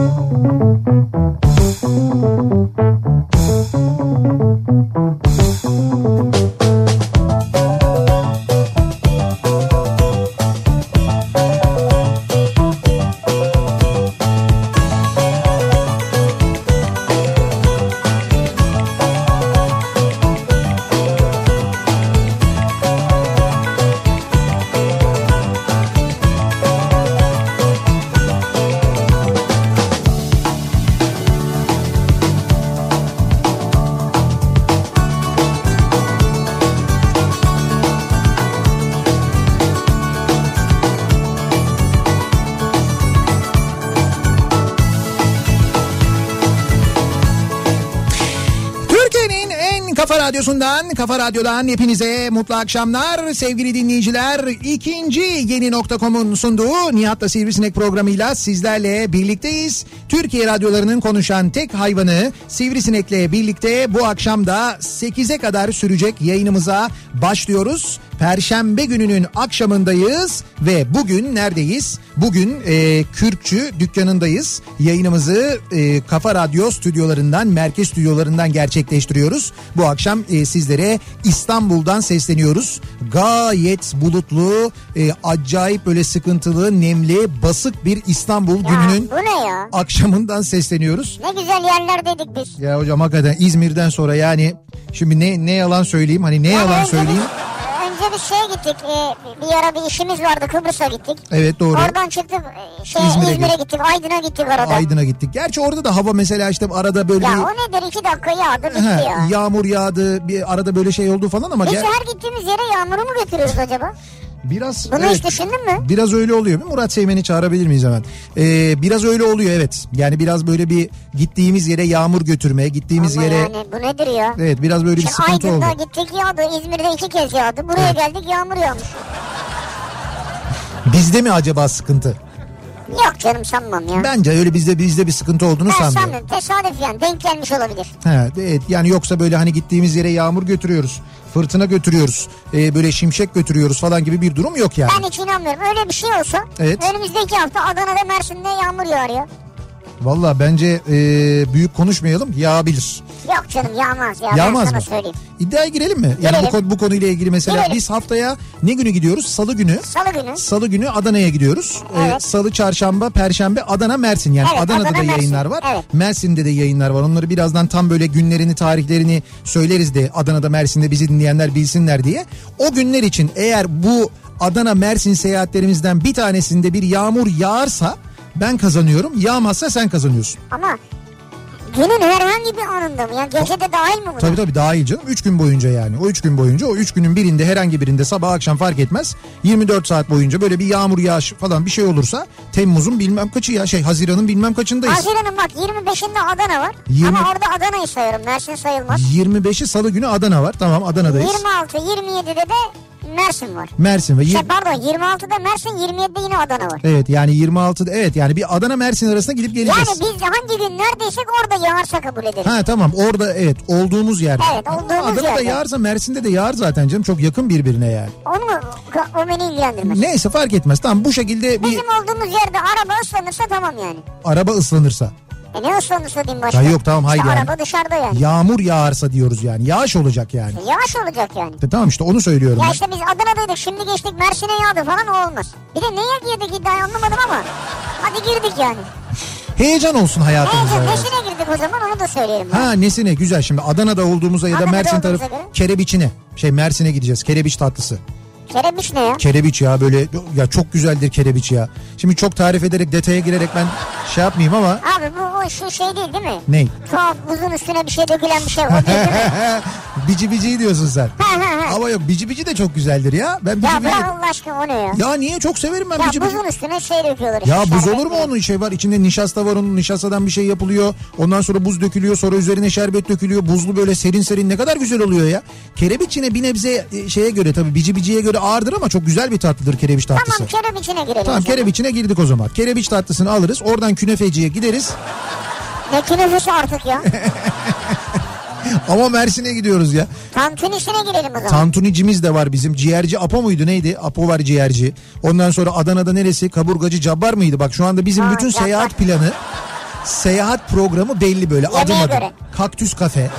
Türkiye'nin kafa radyodan hepinize mutlu akşamlar. Sevgili dinleyiciler, ikinci yeni nokta.com'un sunduğu Nihat'la Sivrisinek programıyla sizlerle birlikteyiz. Türkiye radyolarının konuşan tek hayvanı Sivrisinek'le birlikte bu akşam da 8'e kadar sürecek yayınımıza başlıyoruz. Perşembe gününün akşamındayız ve bugün neredeyiz? Bugün e, Kürkçü dükkanındayız. Yayınımızı e, Kafa Radyo stüdyolarından, merkez stüdyolarından gerçekleştiriyoruz. Bu akşam e, sizlere İstanbul'dan sesleniyoruz. Gayet bulutlu, e, acayip böyle sıkıntılı, nemli, basık bir İstanbul Ya gününün bu ne ya? akşamından sesleniyoruz. Ne güzel yerler dedik biz. Ya hocam hakikaten İzmir'den sonra yani şimdi ne ne yalan söyleyeyim hani ne Yani yalan söyleyeyim. Biz, önce bir şeye gittik. e, bir ara bir işimiz vardı Kıbrıs'a gittik. Evet doğru. Oradan çıktık e, şey, İzmir'e İzmir'e, gittik. gittik. Aydın'a gittik arada. Aydın'a gittik. Gerçi orada da hava mesela işte arada böyle Ya o nedir iki dakika yağdı bitti He, ya. yağmur yağdı bir arada böyle şey oldu falan ama Peki gel- her gittiğimiz yere yağmuru mu götürüyoruz acaba? Biraz Bunu evet, hiç düşündün mü? biraz öyle oluyor. Bir Murat Seymen'i çağırabilir miyiz hemen? Ee, biraz öyle oluyor evet. Yani biraz böyle bir gittiğimiz yere yağmur götürmeye, gittiğimiz Ama yere yani bu nedir ya? evet biraz böyle bir Şimdi sıkıntı oldu. Aydın'da gittik yağdı. İzmir'de iki kez yağdı. Buraya geldik yağmur yağmış. Bizde mi acaba sıkıntı? Yok canım sanmam ya. Bence öyle bizde bizde bir sıkıntı olduğunu ben sanmıyorum. sanmıyorum. Tesadüf yani denk gelmiş olabilir. He, evet yani yoksa böyle hani gittiğimiz yere yağmur götürüyoruz. Fırtına götürüyoruz. e, böyle şimşek götürüyoruz falan gibi bir durum yok yani. Ben hiç inanmıyorum. Öyle bir şey olsa Evet. önümüzdeki hafta Adana'da Mersin'de yağmur yağar ya. Valla bence e, büyük konuşmayalım yağabilir. Yok canım yağmaz ya. Yağmaz mı? söyleyeyim. İddiaya girelim mi? Yani bu, Girelim. konu, bu konuyla ilgili mesela Girelim. biz haftaya ne günü gidiyoruz? Salı günü. Salı günü. Salı günü Adana'ya gidiyoruz. Ee, Evet. Salı, çarşamba, perşembe Adana, Mersin. Yani Evet, Adana'da Adana, da Mersin. yayınlar var. Evet. Mersin'de de yayınlar var. Onları birazdan tam böyle günlerini, tarihlerini söyleriz de Adana'da, Mersin'de bizi dinleyenler bilsinler diye. O günler için eğer bu Adana, Mersin seyahatlerimizden bir tanesinde bir yağmur yağarsa ben kazanıyorum. Yağmazsa sen kazanıyorsun. Ama günün herhangi bir anında mı? Yani gece de dahil mi buna? Tabii tabii dahil canım. 3 gün boyunca yani. O 3 gün boyunca o 3 günün birinde herhangi birinde sabah akşam fark etmez. 24 saat boyunca böyle bir yağmur yağış falan bir şey olursa Temmuz'un bilmem kaçı ya şey Haziran'ın bilmem kaçındayız. Haziran'ın bak 25'inde Adana var. 20 Ama orada Adana'yı sayıyorum. Mersin sayılmaz. 25'i salı günü Adana var. Tamam Adana'dayız. 26, 27'de de Mersin var. Mersin ve Şey pardon 26'da Mersin 27'de yine Adana var. Evet yani 26'da evet yani bir Adana Mersin arasında gidip geleceğiz. Yani biz hangi gün neredeysek orada yağarsa kabul ederiz. Ha tamam orada evet olduğumuz yerde. Evet, Ama olduğumuz Adana'da yerde. yağarsa Mersin'de de yağar zaten canım çok yakın birbirine yani. Onu? O beni ilgilendirmez. Neyse fark etmez tamam bu şekilde bir Bizim olduğumuz yerde araba ıslanırsa tamam yani. araba ıslanırsa. E ne ıslanırsa diyeyim başka. Ya yok, tamam, hayır İşte yani. araba dışarıda yani. Yağmur yağarsa diyoruz yani yağış olacak yani. E Yağış olacak yani. E tamam işte onu söylüyorum. Ya ben. işte biz Adana'daydık şimdi geçtik Mersin'e yağdı falan o olmaz. Bir de neye girdik iddiayı anlamadım ama. Hadi girdik yani. Heyecan olsun hayatımıza. Neyse ya. nesine girdik o zaman onu da söyleyelim. ben. Ha nesine güzel şimdi Adana'da olduğumuza ya da Adana'da Mersin tarafı kerebiçine. Şey Mersin'e gideceğiz kerebiç tatlısı. Kerebiç ne ya? Kerebiç ya böyle ya çok güzeldir kerebiç ya. Şimdi çok tarif ederek detaya girerek ben şey yapmayayım ama Abi bu o şu şey değil değil mi? ney? Tuhaf buzun üstüne bir şey dökülen bir şey. O değil değil mi? bici biciyi diyorsun sen. Ama yok bici bici de çok güzeldir ya. Ben bici ya bici... bırak Allah aşkına o ne ya? Ya niye çok severim ben Ya bici bici. buzun üstüne şey döküyorlar. Ya buz olur mu onun şey var içinde nişasta var onun nişastadan bir şey yapılıyor. Ondan sonra buz dökülüyor sonra üzerine şerbet dökülüyor. Buzlu böyle serin serin ne kadar güzel oluyor ya. Kerebiç yine bir nebze e, şeye göre tabii bici biciye göre ağırdır ama çok güzel bir tatlıdır kerebiç tatlısı. Tamam kerebiçine girelim. Tamam kerebiçine girdik o zaman. Kerebiç tatlısını alırız oradan künefeciye gideriz. Ne künefesi artık ya. Ama Mersin'e gidiyoruz ya. Tantunisine girelim o zaman. Tantunicimiz de var bizim. Ciğerci Apo muydu neydi? Apo var ciğerci. Ondan sonra Adana'da neresi? Kaburgacı Cabbar mıydı? Bak şu anda bizim Ha, bütün Cabbar. seyahat planı seyahat programı belli böyle adım Yemeğe adım. göre. Kaktüs kafe.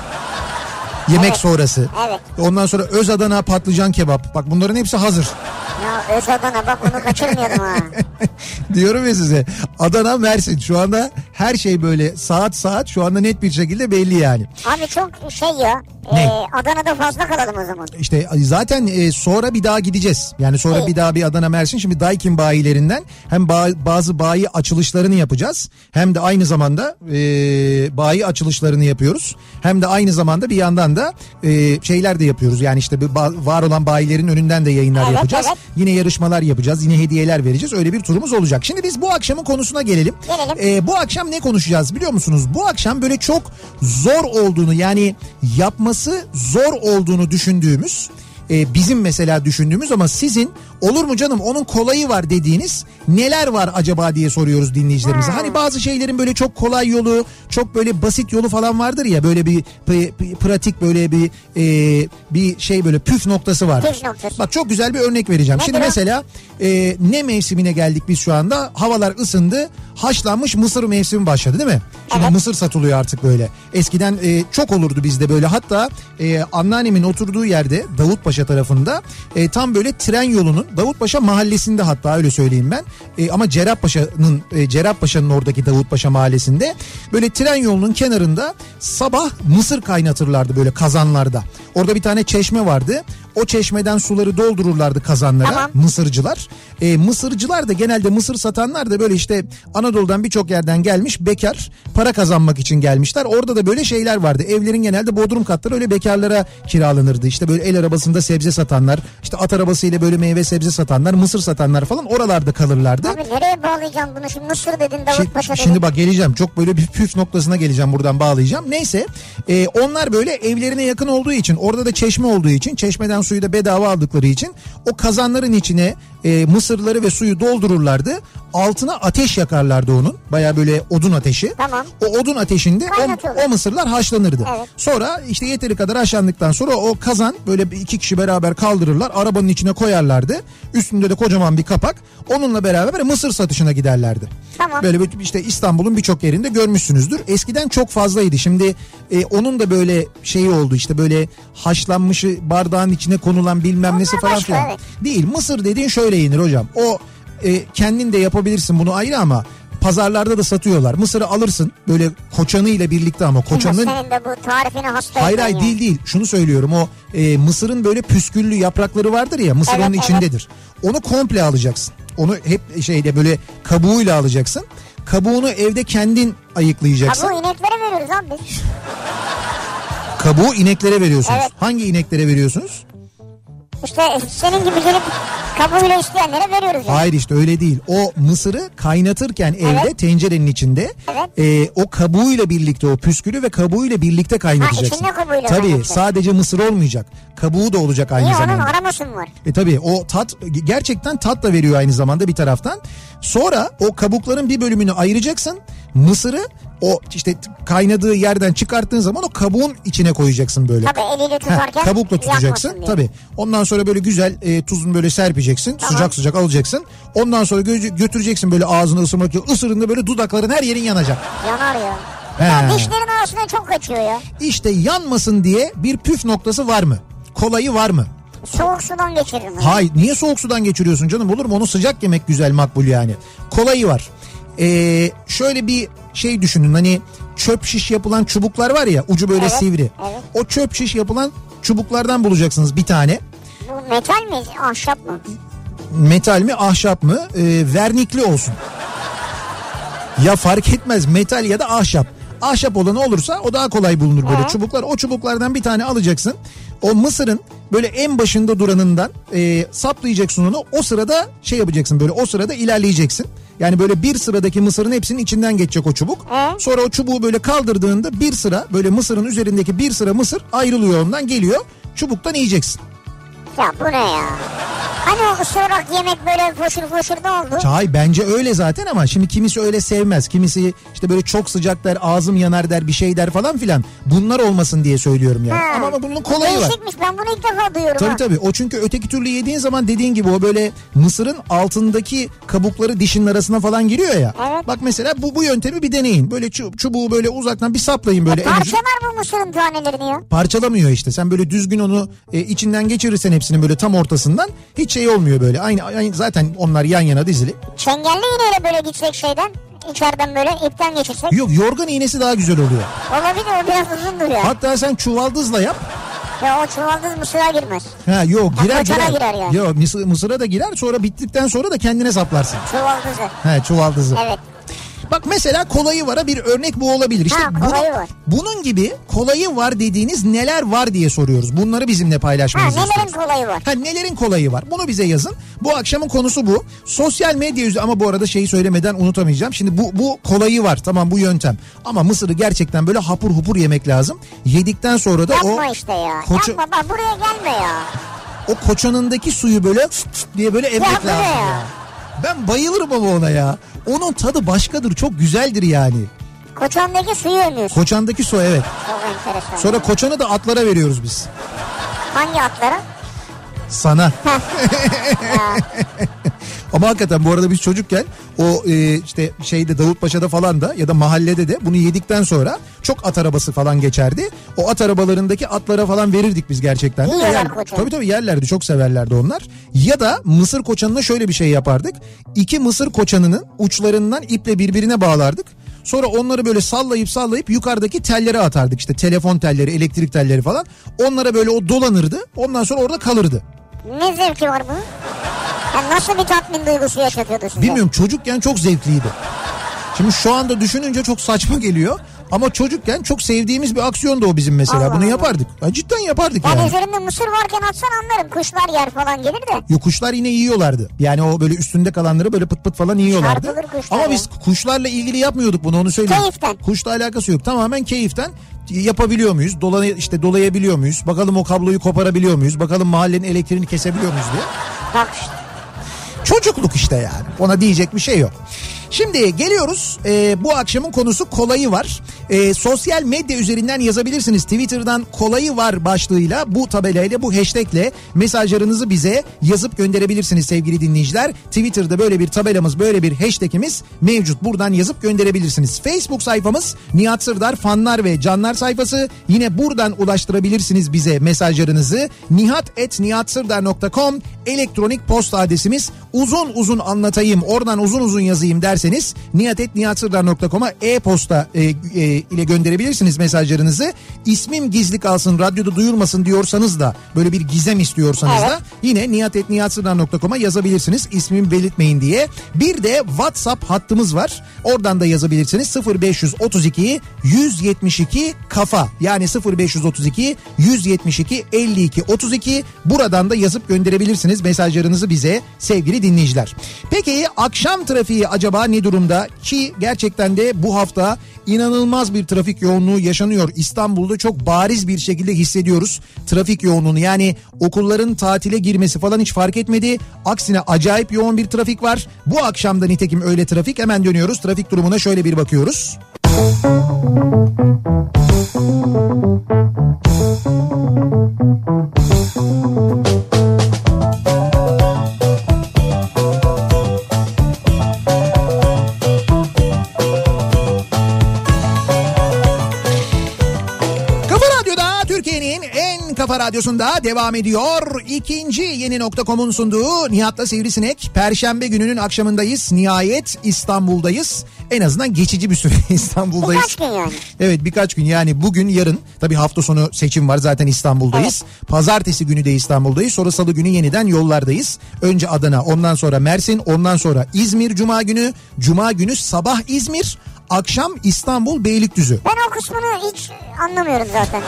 Yemek Evet. sonrası. Evet. Ondan sonra öz Adana patlıcan kebap. Bak bunların hepsi hazır. Ya öz Adana bak bunu kaçırmıyordum ha. Diyorum ya size. Adana Mersin şu anda her şey böyle saat saat şu anda net bir şekilde belli yani. Abi çok şey ya. Ne? E, Adana'da fazla kalalım o zaman. İşte zaten e, sonra bir daha gideceğiz. Yani sonra İyi. bir daha bir Adana Mersin. Şimdi Daikin bayilerinden hem ba- bazı bayi açılışlarını yapacağız. Hem de aynı zamanda e, bayi açılışlarını yapıyoruz. Hem de aynı zamanda bir yandan da e, şeyler de yapıyoruz. Yani işte bir var olan bayilerin önünden de yayınlar Evet, yapacağız. evet. Yine yarışmalar yapacağız. Yine hediyeler vereceğiz. Öyle bir turumuz olacak. Şimdi biz bu akşamın konusuna gelelim. Gelelim. E, bu akşam ne konuşacağız biliyor musunuz? Bu akşam böyle çok zor olduğunu yani yapması zor olduğunu düşündüğümüz e, bizim mesela düşündüğümüz ama sizin olur mu canım onun kolayı var dediğiniz neler var acaba diye soruyoruz dinleyicilerimize. Hani bazı şeylerin böyle çok kolay yolu çok böyle basit yolu falan vardır ya böyle bir, bir- bir pratik böyle bir e, bir şey böyle püf noktası vardır. Püf noktası. Bak çok güzel bir örnek vereceğim. Nedir Şimdi o? mesela e, ne mevsimine geldik biz şu anda? Havalar ısındı. Haşlanmış mısır mevsimi başladı değil mi? Şimdi Evet. mısır satılıyor artık böyle. Eskiden e, çok olurdu bizde böyle. Hatta e, anneannemin oturduğu yerde Davutpaşa tarafında e, tam böyle tren yolunun Davutpaşa mahallesinde hatta öyle söyleyeyim ben. E, ama Cerrahpaşa'nın e, Cerrahpaşa'nın oradaki Davutpaşa mahallesinde böyle tren yolunun kenarında sabah mısır kaynatırlardı böyle kazanlarda. Orada bir tane çeşme vardı. O çeşmeden suları doldururlardı kazanlara Tamam. mısırcılar. E, mısırcılar da genelde mısır satanlar da böyle işte Anadolu'dan birçok yerden gelmiş bekar para kazanmak için gelmişler. Orada da böyle şeyler vardı. Evlerin genelde bodrum katları öyle bekarlara kiralanırdı. İşte böyle el arabasında sebze satanlar, işte at arabasıyla böyle meyve sebze satanlar, mısır satanlar falan oralarda kalırlardı. Abi nereye bağlayacağım bunu şimdi Mısır dedin Şi- Davutpaşa dedin. Şimdi bak geleceğim çok böyle bir püf noktasına geleceğim buradan bağlayacağım. Neyse e, onlar böyle evlerine yakın olduğu için orada da çeşme olduğu için çeşmeden suyu da bedava aldıkları için o kazanların içine e, mısırları ve suyu doldururlardı. Altına ateş yakarlardı onun baya böyle odun ateşi. Tamam. O odun ateşinde o, o mısırlar haşlanırdı. Evet. Sonra işte yeteri kadar haşlandıktan sonra o kazan böyle iki kişi beraber kaldırırlar. Arabanın içine koyarlardı. Üstünde de kocaman bir kapak. Onunla beraber mısır satışına giderlerdi. Tamam. Böyle işte İstanbul'un birçok yerinde görmüşsünüzdür. Eskiden çok fazlaydı. Şimdi e, onun da böyle şeyi oldu işte böyle haşlanmışı bardağın içine konulan bilmem nesi Onlar falan başka, filan. evet. Değil mısır dediğin şöyle yenir hocam. O e, kendin de yapabilirsin bunu ayrı ama pazarlarda da satıyorlar. Mısırı alırsın böyle koçanıyla birlikte ama koçanın Senin de bu tarifine hastayım Hayır hayır değil değil. Şunu söylüyorum o e, mısırın böyle püsküllü yaprakları vardır ya mısır Evet, onun evet. içindedir. Onu komple alacaksın. Onu hep şeyde böyle kabuğuyla alacaksın. Kabuğunu evde kendin ayıklayacaksın. Abi bu ineklere veriyoruz abi biz. Kabuğu ineklere veriyorsunuz. Evet. Hangi ineklere veriyorsunuz? İşte senin gibi gelip kabuğuyla isteyenlere veriyoruz. Yani. Hayır işte öyle değil. O mısırı kaynatırken evde Evet. tencerenin içinde Evet. e, o kabuğuyla birlikte o püskülü ve kabuğuyla birlikte kaynatacaksın. içinde kabuğuyla Tabii kaynatacaksın. sadece mısır olmayacak. Kabuğu da olacak aynı Niye onun zamanda. araması mı var? E tabii o tat gerçekten tat da veriyor aynı zamanda bir taraftan. Sonra o kabukların bir bölümünü ayıracaksın. Mısırı o işte kaynadığı yerden çıkarttığın zaman o kabuğun içine koyacaksın böyle. Tabii eliyle tutarken kabukla tutacaksın tabii. Ondan sonra böyle güzel e, tuzunu böyle serpeceksin. Sıcak sıcak alacaksın. Ondan sonra gö- götüreceksin böyle ağzını ısırmak için. Isırında böyle dudakların her yerin yanacak. Yanar ya. He. Ya dişlerin arasında çok kaçıyor ya. İşte yanmasın diye bir püf noktası var mı? Kolayı var mı? Soğuk sudan geçiririm. Hayır niye soğuk sudan geçiriyorsun canım olur mu onu sıcak yemek güzel makbul yani. Kolayı var. Ee, şöyle bir şey düşünün hani çöp şiş yapılan çubuklar var ya ucu böyle Evet, sivri. evet. O çöp şiş yapılan çubuklardan bulacaksınız bir tane. Bu metal mi ahşap mı? Metal mi ahşap mı Ee, vernikli olsun. Ya fark etmez metal ya da ahşap. Ahşap olanı olursa o daha kolay bulunur böyle Hı. çubuklar. O çubuklardan bir tane alacaksın. O mısırın böyle en başında duranından e, saplayacaksın onu. O sırada şey yapacaksın böyle o sırada ilerleyeceksin. Yani böyle bir sıradaki mısırın hepsinin içinden geçecek o çubuk. Hı. Sonra o çubuğu böyle kaldırdığında bir sıra böyle mısırın üzerindeki bir sıra mısır ayrılıyor ondan geliyor. Çubuktan yiyeceksin. Ya bu ne ya? Hani o ısırarak yemek böyle foşur foşur ne oldu? Çay bence öyle zaten ama şimdi kimisi öyle sevmez. Kimisi işte böyle çok sıcak der, ağzım yanar der, bir şey der falan filan. Bunlar olmasın diye söylüyorum yani. Ha. Ama, ama bunun kolayı var. Değişikmiş ben bunu ilk defa duyuyorum. Tabii ha. tabii. O çünkü öteki türlü yediğin zaman dediğin gibi o böyle mısırın altındaki kabukları dişin arasına falan giriyor ya. Evet. Bak mesela bu bu yöntemi bir deneyin. Böyle çu- çubuğu böyle uzaktan bir saplayın böyle. ucu- Parçalar mı mısırın tanelerini ya? parçalamıyor işte. Sen böyle düzgün onu e, içinden geçirirsen hepsini böyle tam ortasından hiç şey olmuyor böyle. Aynı, aynı zaten onlar yan yana dizili. Çengelli iğneyle böyle gitsek şeyden içeriden böyle ipten geçirsek. Yok yorgan iğnesi daha güzel oluyor. Olabilir o biraz uzundur ya. Hatta sen çuvaldızla yap. Ya o çuvaldız mısıra girmez. Ha yok girer koçana girer. girer yani. Yok mısır, mısıra da girer sonra bittikten sonra da kendine saplarsın. Çuvaldızı. He çuvaldızı. Evet. Bak mesela kolayı vara bir örnek bu olabilir. İşte Ha, bunu- var. bunun gibi kolayı var dediğiniz neler var diye soruyoruz. Bunları bizimle Ha paylaşmanızı nelerin istiyoruz. kolayı var? Ha nelerin kolayı var? Bunu bize yazın. Bu akşamın konusu bu. Sosyal medya yüzü ama bu arada şeyi söylemeden unutamayacağım. Şimdi bu bu kolayı var. Tamam bu yöntem. Ama mısırı gerçekten böyle hapur hupur yemek lazım. Yedikten sonra da Yapma o işte ya. koça- Yapma bak buraya gelme ya. o koçanındaki suyu böyle diye böyle emmek lazım. ya? ya. Ben bayılırım ama ona ya. Onun tadı başkadır. Çok güzeldir yani. Koçandaki suyu emiyorsun. Koçandaki su evet. Çok enteresan. Sonra koçanı da atlara veriyoruz biz. Hangi atlara? Sana. Ama hakikaten bu arada biz çocukken o e, işte şeyde Davutpaşa'da falan da ya da mahallede de bunu yedikten sonra çok at arabası falan geçerdi. O at arabalarındaki atlara falan verirdik biz gerçekten. de. Yer-. Tabii tabii yerlerdi çok severlerdi onlar. Ya da mısır koçanına şöyle bir şey yapardık. İki mısır koçanının uçlarından iple birbirine bağlardık. Sonra onları böyle sallayıp sallayıp yukarıdaki tellere atardık. İşte telefon telleri, elektrik telleri falan. Onlara böyle o dolanırdı. Ondan sonra orada kalırdı. ne zevki var bunun? Ya nasıl bir tatmin duygusu yaşatıyordu size? Bilmiyorum çocukken çok zevkliydi. Şimdi şu anda düşününce çok saçma geliyor. Ama çocukken çok sevdiğimiz bir aksiyondu o bizim mesela. Allah Bunu Allah. yapardık. Ya cidden yapardık Yani yani. üzerinde mısır varken atsan anlarım. Kuşlar yer falan gelir de. Yo, kuşlar yine yiyorlardı. Yani o böyle üstünde kalanları böyle pıt pıt falan yiyorlardı. Çarpılır kuşlar Ama ya. biz kuşlarla ilgili yapmıyorduk bunu onu söyleyeyim. Keyiften. Kuşla alakası yok. Tamamen keyiften yapabiliyor muyuz? Dolay işte dolayabiliyor muyuz? Bakalım o kabloyu koparabiliyor muyuz? Bakalım mahallenin elektriğini kesebiliyor muyuz diye. Bak işte. Çocukluk işte yani. Ona diyecek bir şey yok. Şimdi geliyoruz. Ee, bu akşamın konusu kolayı var. Ee, sosyal medya üzerinden yazabilirsiniz. Twitter'dan kolayı var başlığıyla bu tabelayla bu hashtagle mesajlarınızı bize yazıp gönderebilirsiniz sevgili dinleyiciler. Twitter'da böyle bir tabelamız böyle bir hashtagimiz mevcut. Buradan yazıp gönderebilirsiniz. Facebook sayfamız Nihat Sırdar fanlar ve canlar sayfası. Yine buradan ulaştırabilirsiniz bize mesajlarınızı. nihat.nihatsırdar.com elektronik posta adresimiz. Uzun uzun anlatayım oradan uzun uzun yazayım derseniz nihatetnihatsırdar.com'a e-posta e, e, ile gönderebilirsiniz mesajlarınızı. İsmim gizli kalsın radyoda duyurmasın diyorsanız da böyle bir gizem istiyorsanız Evet. da yine nihatetnihatsırdar.com'a yazabilirsiniz. İsmimi belirtmeyin diye. Bir de WhatsApp hattımız var. Oradan da yazabilirsiniz. 0532 172 kafa yani 0532 172 52 32 buradan da yazıp gönderebilirsiniz mesajlarınızı bize sevgili dinleyiciler. Peki akşam trafiği acaba ne durumda ki gerçekten de bu hafta inanılmaz bir trafik yoğunluğu yaşanıyor. İstanbul'da çok bariz bir şekilde hissediyoruz trafik yoğunluğunu. Yani okulların tatile girmesi falan hiç fark etmedi. Aksine acayip yoğun bir trafik var. Bu akşam da nitekim öyle trafik. Hemen dönüyoruz. Trafik durumuna şöyle bir bakıyoruz. Kafa kafa radyosunda devam ediyor. İkinci yeni nokta.com'un sunduğu Nihat'la Sivrisinek. Perşembe gününün akşamındayız. Nihayet İstanbul'dayız. En azından geçici bir süre İstanbul'dayız. Birkaç gün yani. Evet birkaç gün yani bugün yarın tabii hafta sonu seçim var zaten İstanbul'dayız. Pazartesi günü de İstanbul'dayız sonra salı günü yeniden yollardayız. Önce Adana ondan sonra Mersin ondan sonra İzmir Cuma günü. Cuma günü sabah İzmir akşam İstanbul Beylikdüzü. Ben o kısmını hiç anlamıyorum zaten.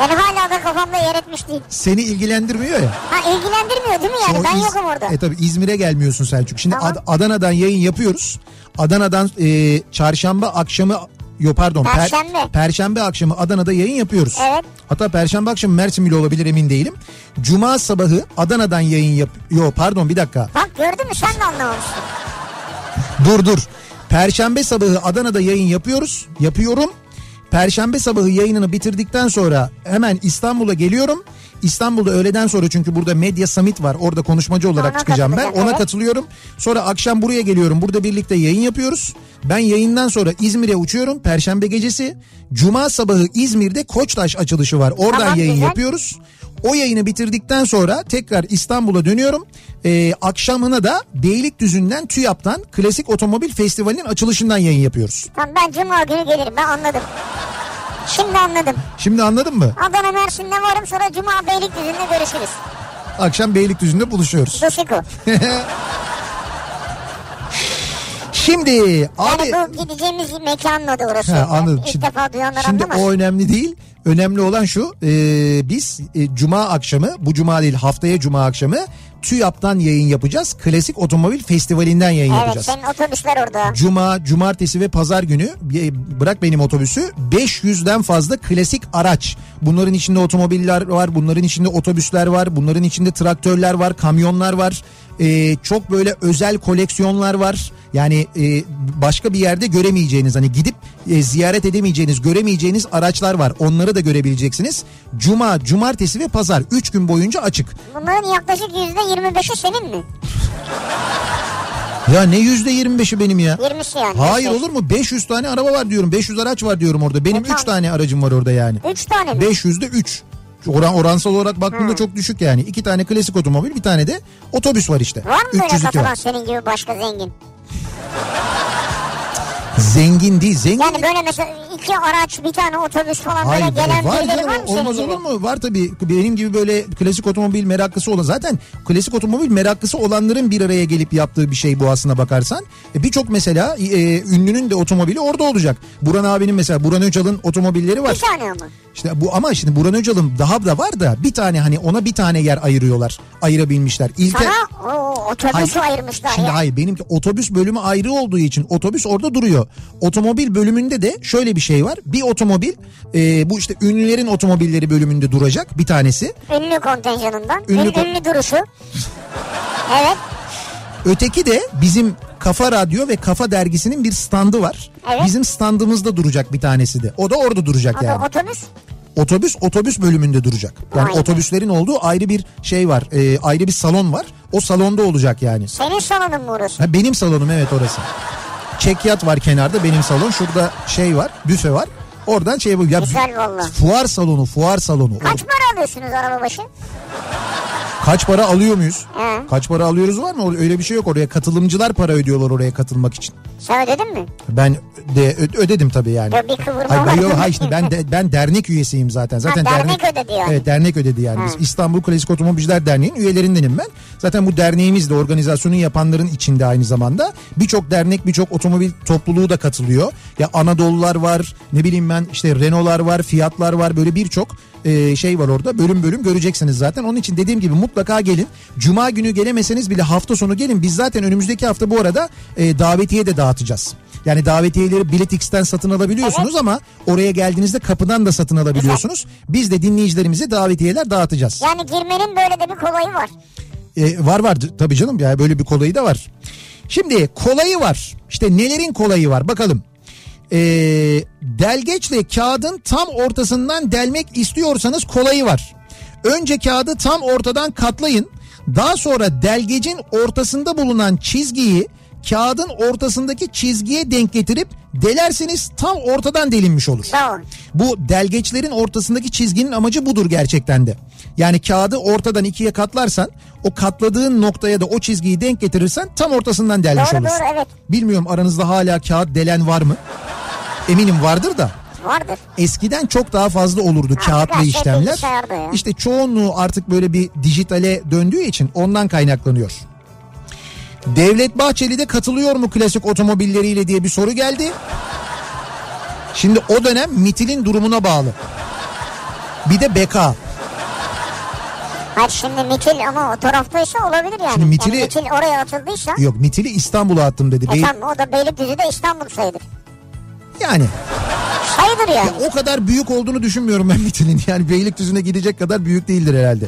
Yani hala da kafamda yer etmiş değil. Seni ilgilendirmiyor ya. Ha ilgilendirmiyor değil mi yani? O ben İz- yokum orada. E tabii İzmir'e gelmiyorsun Selçuk. Şimdi Tamam. Ad- Adana'dan yayın yapıyoruz. Adana'dan e, çarşamba akşamı Yo pardon. per- Perşembe. Perşembe akşamı Adana'da yayın yapıyoruz. Evet. Hatta Perşembe akşamı Mersin bile olabilir emin değilim. Cuma sabahı Adana'dan yayın yap... Yo pardon bir dakika. Bak gördün mü sen de anlamamışsın. Dur dur. Perşembe sabahı Adana'da yayın yapıyoruz. Yapıyorum. Perşembe sabahı yayınını bitirdikten sonra hemen İstanbul'a geliyorum. İstanbul'da öğleden sonra çünkü burada Medya Summit var. Orada konuşmacı olarak Ona çıkacağım ben. Ona evet. katılıyorum. Sonra akşam buraya geliyorum. Burada birlikte yayın yapıyoruz. Ben yayından sonra İzmir'e uçuyorum. Perşembe gecesi. Cuma sabahı İzmir'de Koçtaş açılışı var. Oradan Tamam, yayın güzel. yapıyoruz. O yayını bitirdikten sonra tekrar İstanbul'a dönüyorum. Ee, akşamına da Beylikdüzü'nden TÜYAP'tan Klasik Otomobil Festivali'nin açılışından yayın yapıyoruz. Tamam ben cuma günü gelirim ben anladım. Şimdi anladım. Şimdi anladın mı? Adana Mersin'de varım sonra cuma Beylikdüzü'nde görüşürüz. Akşam Beylikdüzü'nde buluşuyoruz. Dosiko. Şimdi abi... Yani bu gideceğimiz mekanın adı orası. Ha, anladım. İlk Şimdi- defa duyanlar Şimdi anlamaz. o önemli değil. Önemli olan şu e, biz e, cuma akşamı bu cuma değil haftaya cuma akşamı TÜYAP'tan yayın yapacağız. Klasik Otomobil Festivali'nden yayın Evet yapacağız. senin otobüsler orada. Cuma, cumartesi ve pazar günü e, bırak benim otobüsü 500'den fazla klasik araç. Bunların içinde otomobiller var, bunların içinde otobüsler var, bunların içinde traktörler var, kamyonlar var. E, çok böyle özel koleksiyonlar var. Yani e, başka bir yerde göremeyeceğiniz hani gidip e, ziyaret edemeyeceğiniz, göremeyeceğiniz araçlar var. Onları da görebileceksiniz. Cuma, cumartesi ve pazar 3 gün boyunca açık. Bunların yaklaşık yüzde 25'i senin mi? Ya ne yüzde 25'i benim ya? 20'si yani. Hayır olur mu? 500 tane araba var diyorum. 500 araç var diyorum orada. Benim E, 3 tamam. tane aracım var orada yani. 3 tane mi? 500'de 3. Oran, oransal olarak baktığımda Hı. çok düşük yani. İki tane klasik otomobil bir tane de otobüs var işte. Var mı böyle 302 katılan var. senin gibi başka zengin? Zengin değil. Zengin Yani böyle mesela iki araç bir tane otobüs falan Hayır böyle gelen var birileri canım var mı olmaz olur mu? Var tabii benim gibi böyle klasik otomobil meraklısı olan zaten klasik otomobil meraklısı olanların bir araya gelip yaptığı bir şey bu aslına bakarsan. E, Birçok mesela e, ünlünün de otomobili orada olacak. Buran abinin mesela Buran Öcal'ın otomobilleri var. Bir tane ama. İşte bu ama şimdi Buran Öcal'ın daha da var da bir tane hani ona bir tane yer ayırıyorlar. Ayırabilmişler. İlke Sana o otobüsü Hayır, ayırmışlar Şimdi ya. hayır benimki otobüs bölümü ayrı olduğu için otobüs orada duruyor. Otomobil bölümünde de şöyle bir şey var. Bir otomobil e, bu işte ünlülerin otomobilleri bölümünde duracak bir tanesi. Ünlü kontenjanından. Ünlü Ünlü, ünlü duruşu. Evet. Öteki de bizim Kafa Radyo ve Kafa Dergisi'nin bir standı var. Evet. Bizim standımızda duracak bir tanesi de. O da orada duracak O yani. otobüs. Otobüs otobüs bölümünde duracak. Yani be. otobüslerin olduğu ayrı bir şey var. e, ayrı bir salon var. O salonda olacak yani. Senin salonun mu orası? Ha, benim salonum evet orası. Çekyat var kenarda benim salon. Şurada şey var büfe var. Oradan şey bu. Ya, Güzel valla. Fuar salonu fuar salonu. Kaç para alıyorsunuz araba başı? Kaç para alıyor muyuz? He. Kaç para alıyoruz var mı? Öyle bir şey yok oraya. Katılımcılar para ödüyorlar oraya katılmak için. Sen ödedin mi? Ben de ö- ödedim tabii yani. Yok, bir kıvırma Hayır, var. hayır, hayır işte ben de, ben dernek üyesiyim zaten. Zaten Ha, dernek ödedi yani. Evet dernek ödedi yani. Biz. İstanbul Klasik Otomobilciler Derneği'nin üyelerindenim ben. Zaten bu derneğimiz de organizasyonu yapanların içinde aynı zamanda. Birçok dernek, birçok otomobil topluluğu da katılıyor. Ya Anadolular var, ne bileyim ben işte Renault'lar var, Fiat'lar var böyle birçok e, şey var orada. Bölüm bölüm göreceksiniz zaten. Onun için dediğim gibi mutlaka gelin. Cuma günü gelemeseniz bile hafta sonu gelin. Biz zaten önümüzdeki hafta bu arada e, davetiye de dağıtacağız. Yani davetiyeleri Biletix'ten satın alabiliyorsunuz ama oraya geldiğinizde kapıdan da satın alabiliyorsunuz. Biz de dinleyicilerimize davetiyeler dağıtacağız. Yani girmenin böyle de bir kolayı var. E, var var tabii canım ya böyle bir kolayı da var. Şimdi kolayı var. İşte nelerin kolayı var bakalım. E, delgeçle kağıdın tam ortasından delmek istiyorsanız kolayı var. Önce kağıdı tam ortadan katlayın. Daha sonra delgecin ortasında bulunan çizgiyi kağıdın ortasındaki çizgiye denk getirip delerseniz tam ortadan delinmiş olur. Bravo. Bu delgeçlerin ortasındaki çizginin amacı budur gerçekten de. Yani kağıdı ortadan ikiye katlarsan o katladığın noktaya da o çizgiyi denk getirirsen tam ortasından delmiş Doğru, olursun. doğru, evet. Bilmiyorum aranızda hala kağıt delen var mı? Eminim vardır da. Vardır. Eskiden çok daha fazla olurdu Ha, kağıtlı işlemler. İşte çoğunluğu artık böyle bir dijitale döndüğü için ondan kaynaklanıyor. Devlet Bahçeli de katılıyor mu klasik otomobilleriyle diye bir soru geldi. Şimdi o dönem MITİL'in durumuna bağlı. Bir de BK. Hayır şimdi mitil ama o taraftaysa olabilir yani. Şimdi mitili- Yani mitil oraya atıldıysa. Yok MITİL'i İstanbul'a attım dedi. E Bey- tamam o da Beylikdüzü de İstanbul sayılır. Yani Sayıdır yani. O kadar büyük olduğunu düşünmüyorum ben Mitil'in. Yani Beylikdüzü'ne gidecek kadar büyük değildir herhalde.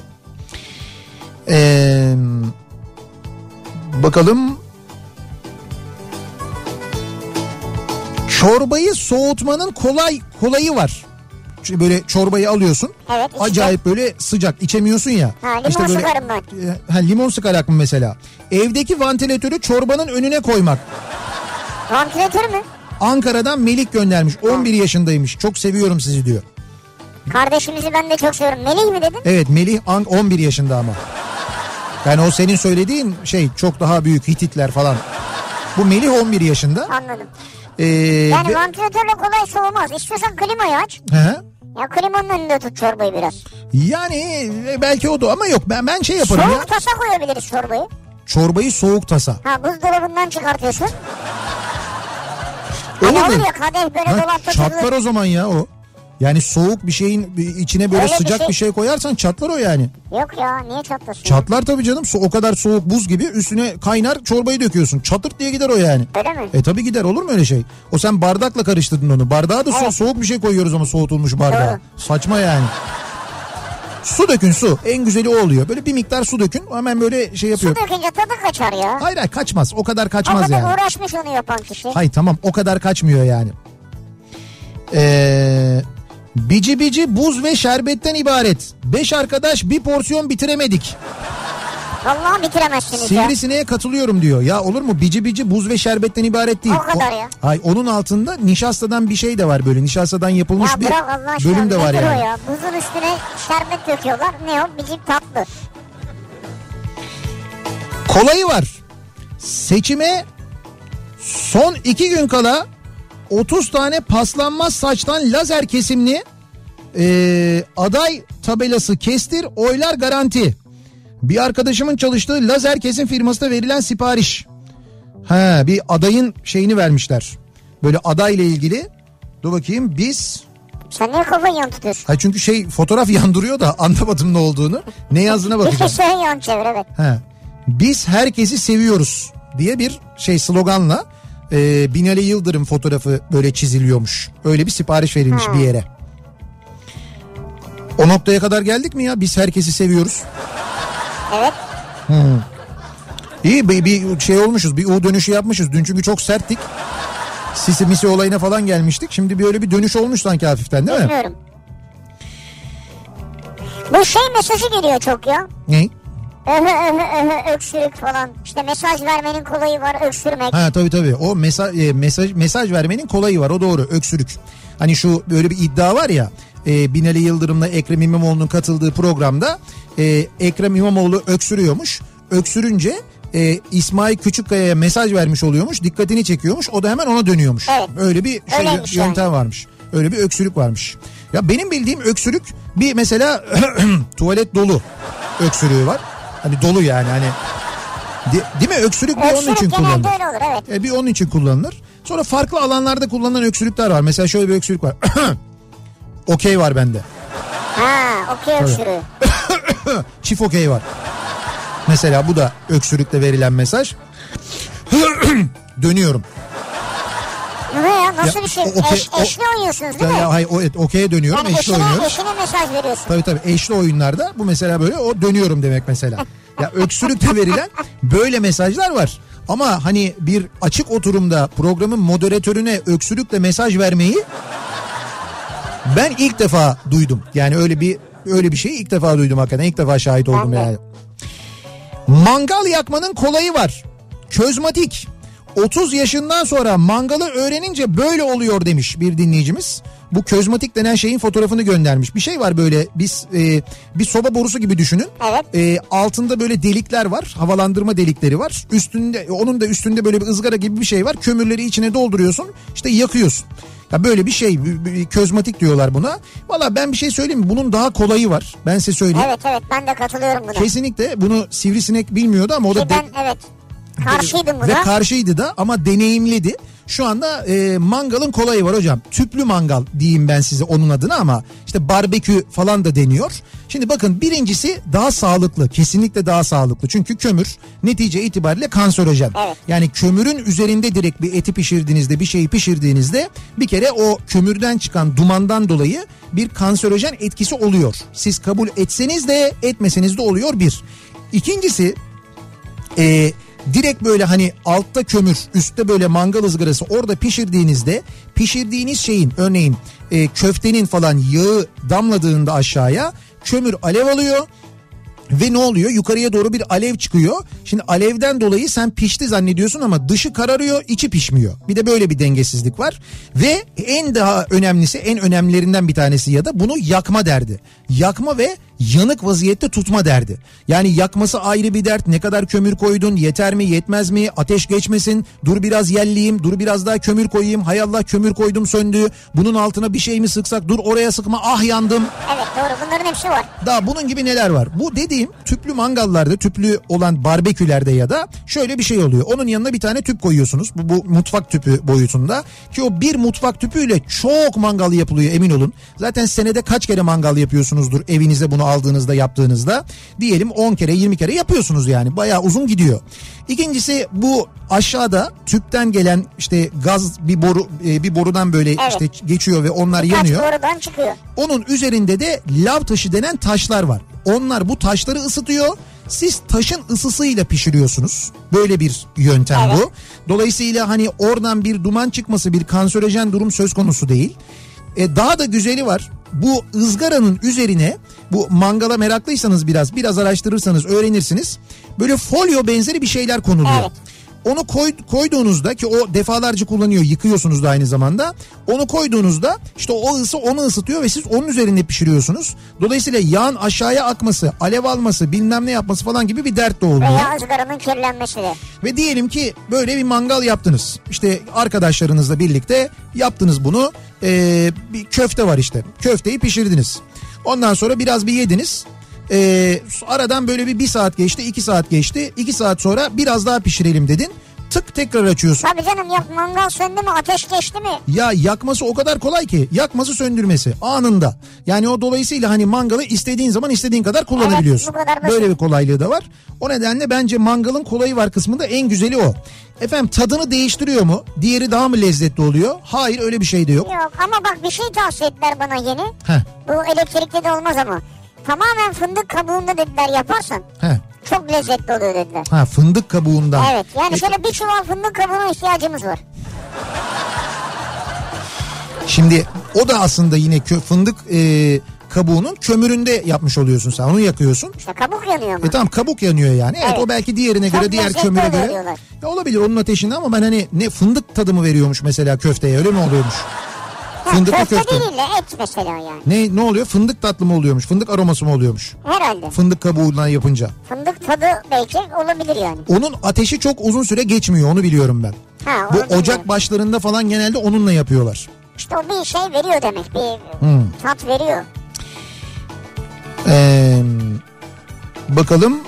Ee, bakalım. Çorbayı soğutmanın kolay kolayı var. Çünkü Böyle çorbayı alıyorsun. Evet, işte. Acayip böyle sıcak içemiyorsun ya. Ha, limon böyle, sıkarım ben. E, Ha, limon sıkarak mı mesela? Evdeki vantilatörü çorbanın önüne koymak. Vantilatör mü? Ankara'dan Melik göndermiş. 11 yaşındaymış. Çok seviyorum sizi diyor. Kardeşimizi ben de çok seviyorum. Melih mi dedin? Evet Melih An 11 yaşında ama. Yani o senin söylediğin şey çok daha büyük Hititler falan. Bu Melih 11 yaşında. Anladım. Ee, Yani ve- vantilatörle kolay soğumaz. İstiyorsan klimayı aç. Hı. Ya klimanın önünde tut çorbayı biraz. Yani e, belki o da ama yok ben ben şey yaparım Soğuk ya. tasa koyabiliriz çorbayı. Çorbayı soğuk tasa. Ha buzdolabından çıkartıyorsun. Olur Hani olur ya kadeh böyle dolapta çatlar o zaman ya o. Yani soğuk bir şeyin içine böyle Öyle bir sıcak şey- bir şey koyarsan çatlar o yani. Yok ya niye çatlasın? Çatlar tabii canım. O kadar soğuk buz gibi üstüne kaynar çorbayı döküyorsun. Çatırt diye gider o yani. Öyle mi? E tabii gider olur mu öyle şey? O sen bardakla karıştırdın onu. Bardağa da Evet. soğuk bir şey koyuyoruz ama soğutulmuş bardağa. Doğru. Saçma yani. Su dökün su. En güzeli o oluyor. Böyle bir miktar su dökün. Hemen böyle şey Su yapıyor. dökünce tadı kaçar ya. Hayır hayır kaçmaz. O kadar O kaçmaz kadar yani. uğraşmış onu yapan kişi. Hayır tamam o kadar kaçmıyor yani. Ee, bici bici buz ve şerbetten ibaret. Beş arkadaş bir porsiyon bitiremedik. Vallahi bitiremezsiniz ya. Sivrisineğe katılıyorum diyor. Ya olur mu? Bici bici buz ve şerbetten ibaret değil. O kadar ya. Hay onun altında nişastadan bir şey de var böyle. Nişastadan yapılmış Ya bir bölüm de var yani. o ya? Buzun üstüne şerbet döküyorlar. Ne o? Bizim tatlı. Kolayı var. Seçime son iki gün kala 30 tane paslanmaz saçtan lazer kesimli eee, aday tabelası kestir oylar garanti. Bir arkadaşımın çalıştığı lazer kesim firmasına verilen sipariş. Ha bir adayın şeyini vermişler. Böyle adayla ilgili. Dur bakayım biz Sen niye kafayı yan tutuyorsun? Ha çünkü şey fotoğraf yandırıyor da anlamadım ne olduğunu. Ne yazdığına Bir bakacağım. sen yan çevir evet. Ha. Biz herkesi seviyoruz diye bir şey sloganla e, Binali Yıldırım fotoğrafı böyle çiziliyormuş. Öyle bir sipariş verilmiş Ha. bir yere. O noktaya kadar geldik mi ya? Biz herkesi seviyoruz. Evet. İyi bir, bir şey olmuşuz. Bir U dönüşü yapmışız. Dün çünkü çok serttik. Sisi misi olayına falan gelmiştik. Şimdi böyle bir dönüş olmuş sanki hafiften değil mi? Bilmiyorum. Bu şey mesajı geliyor çok ya. Ne? Öksürük falan. İşte mesaj vermenin kolayı var öksürmek. Ha tabii tabii. O mesaj mesaj mesaj vermenin kolayı var. O doğru. Öksürük. Hani şu böyle bir iddia var ya. E, Binali Yıldırım'la Ekrem İmamoğlu'nun katıldığı programda e, Ekrem İmamoğlu öksürüyormuş. Öksürünce e, İsmail Küçükkaya'ya mesaj vermiş oluyormuş. Dikkatini çekiyormuş. O da hemen ona dönüyormuş. Evet. Öyle bir şey, Öyleymiş yöntem varmış. Öyle bir öksürük varmış. Ya benim bildiğim öksürük bir mesela tuvalet dolu öksürüğü var. Hani dolu yani hani Di- değil mi? Öksürük bir onun için kullanılır. olur evet. E, bir onun için kullanılır. Sonra farklı alanlarda kullanılan öksürükler var. Mesela şöyle bir öksürük var. okey var bende. Ha okey öksürüğü. Çift okey var. Mesela bu da öksürükle verilen mesaj. Dönüyorum. Ya nasıl Ya, bir şey? o- okey- Eş, o- eşli oynuyorsunuz Ya, değil mi? ya, hayır, o, evet, okey'e dönüyorum. yani eşli eşine, oynuyoruz. eşine mesaj veriyorsun. Tabii tabii eşli oyunlarda bu mesela böyle o dönüyorum demek mesela. Ya öksürükle verilen böyle mesajlar var. Ama hani bir açık oturumda programın moderatörüne öksürükle mesaj vermeyi ben ilk defa duydum. Yani öyle bir öyle bir şeyi ilk defa duydum hakikaten. İlk defa şahit oldum yani. Mangal yakmanın kolayı var. Közmatik. 30 yaşından sonra mangalı öğrenince böyle oluyor demiş bir dinleyicimiz. Bu közmatik denen şeyin fotoğrafını göndermiş. Bir şey var böyle biz e, bir soba borusu gibi düşünün. Evet. E, altında böyle delikler var. Havalandırma delikleri var. Üstünde onun da üstünde böyle bir ızgara gibi bir şey var. Kömürleri içine dolduruyorsun. işte yakıyorsun. Ya böyle bir şey közmatik diyorlar buna. Valla ben bir şey söyleyeyim mi? Bunun daha kolayı var. Ben size söyleyeyim. Evet evet ben de katılıyorum buna. Kesinlikle bunu sivrisinek bilmiyordu ama o da Ki de- evet karşıydım ve buna. karşıydı da ama deneyimledi. Şu anda e, mangalın kolayı var hocam. Tüplü mangal diyeyim ben size onun adına ama işte barbekü falan da deniyor. Şimdi bakın birincisi daha sağlıklı. Kesinlikle daha sağlıklı. Çünkü kömür netice itibariyle kanserojen. Evet. Yani kömürün üzerinde direkt bir eti pişirdiğinizde bir şeyi pişirdiğinizde bir kere o kömürden çıkan dumandan dolayı bir kanserojen etkisi oluyor. Siz kabul etseniz de etmeseniz de oluyor bir. İkincisi e, direkt böyle hani altta kömür üstte böyle mangal ızgarası orada pişirdiğinizde pişirdiğiniz şeyin örneğin e, köftenin falan yağı damladığında aşağıya kömür alev alıyor. Ve ne oluyor? Yukarıya doğru bir alev çıkıyor. Şimdi alevden dolayı sen pişti zannediyorsun ama dışı kararıyor, içi pişmiyor. Bir de böyle bir dengesizlik var. Ve en daha önemlisi, en önemlilerinden bir tanesi ya da bunu yakma derdi. Yakma ve yanık vaziyette tutma derdi. Yani yakması ayrı bir dert. Ne kadar kömür koydun, yeter mi, yetmez mi? Ateş geçmesin. Dur biraz yelleyeyim, dur biraz daha kömür koyayım. Hay Allah kömür koydum söndü. Bunun altına bir şey mi sıksak? Dur oraya sıkma. Ah yandım. Evet doğru bunların hepsi var. Daha bunun gibi neler var? Bu dediğim tüplü mangallarda, tüplü olan barbekülerde ya da şöyle bir şey oluyor. Onun yanına bir tane tüp koyuyorsunuz. Bu, bu mutfak tüpü boyutunda. Ki o bir mutfak tüpüyle çok mangal yapılıyor emin olun. Zaten senede kaç kere mangal yapıyorsunuzdur evinize bunu aldığınızda yaptığınızda. Diyelim 10 kere 20 kere yapıyorsunuz yani. Bayağı uzun gidiyor. İkincisi bu aşağıda tüpten gelen işte gaz bir boru e, bir borudan böyle Evet. işte geçiyor ve onlar Kaç yanıyor. borudan çıkıyor. Onun üzerinde de lav taşı denen taşlar var. Onlar bu taşları ısıtıyor. Siz taşın ısısıyla pişiriyorsunuz. Böyle bir yöntem Evet. bu. Dolayısıyla hani oradan bir duman çıkması bir kanserojen durum söz konusu değil. E, daha da güzeli var. Bu ızgaranın üzerine bu mangala meraklıysanız biraz biraz araştırırsanız öğrenirsiniz. Böyle folyo benzeri bir şeyler konuluyor. Evet. Onu koy, koyduğunuzda ki o defalarca kullanıyor yıkıyorsunuz da aynı zamanda. Onu koyduğunuzda işte o ısı onu ısıtıyor ve siz onun üzerinde pişiriyorsunuz. Dolayısıyla yağın aşağıya akması, alev alması, bilmem ne yapması falan gibi bir dert de olmuyor. Veya ızgaranın kirlenmesi de. Ve diyelim ki böyle bir mangal yaptınız. İşte arkadaşlarınızla birlikte yaptınız bunu. Ee, bir köfte var işte. Köfteyi pişirdiniz. Ondan sonra biraz bir yediniz. Ee, aradan böyle bir, bir saat geçti, iki saat geçti. iki saat sonra biraz daha pişirelim dedin. Tık tekrar açıyorsun. Tabii canım ya mangal söndü mü ateş geçti mi? Ya yakması o kadar kolay ki yakması söndürmesi anında. Yani o dolayısıyla hani mangalı istediğin zaman istediğin kadar kullanabiliyorsun. Evet, bu kadar basit. Böyle bir kolaylığı da var. O nedenle bence mangalın kolayı var kısmında en güzeli o. Efendim tadını değiştiriyor mu? Diğeri daha mı lezzetli oluyor? Hayır öyle bir şey de yok. Yok ama bak bir şey tavsiye ettiler bana yeni. Heh, Bu elektrikli de olmaz ama. Tamamen fındık kabuğunda dediler yaparsan heh. Çok lezzetli oluyor dediler. Ha fındık kabuğundan. Evet yani şöyle bir çuval fındık kabuğuna ihtiyacımız var. Şimdi o da aslında yine kö- fındık e, kabuğunun kömüründe yapmış oluyorsun sen. Onu yakıyorsun. İşte kabuk yanıyor ama. E tamam kabuk yanıyor yani. Evet, Evet. o belki diğerine Çok göre diğer kömüre göre. diyorlar. Ya olabilir onun ateşinde ama ben hani ne fındık tadı mı veriyormuş mesela köfteye öyle mi oluyormuş? Fındıklı köfte, köfte. değil de et mesela yani. Ne ne oluyor? Fındık tatlı mı oluyormuş? Fındık aroması mı oluyormuş? Herhalde. Fındık kabuğundan yapınca. Fındık tadı belki olabilir yani. Onun ateşi çok uzun süre geçmiyor onu biliyorum ben. Ha, Bu onu bilmiyorum. ocak başlarında falan genelde onunla yapıyorlar. İşte o bir şey veriyor demek. Bir Hmm. tat veriyor. Ee, bakalım.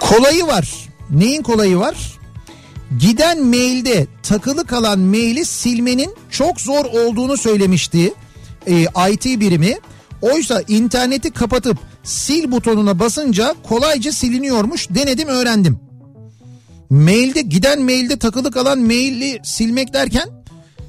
Kolayı var. Neyin kolayı var? Giden mailde takılı kalan maili silmenin çok zor olduğunu söylemişti e, IT birimi. Oysa interneti kapatıp sil butonuna basınca kolayca siliniyormuş. Denedim öğrendim. Mailde giden mailde takılı kalan maili silmek derken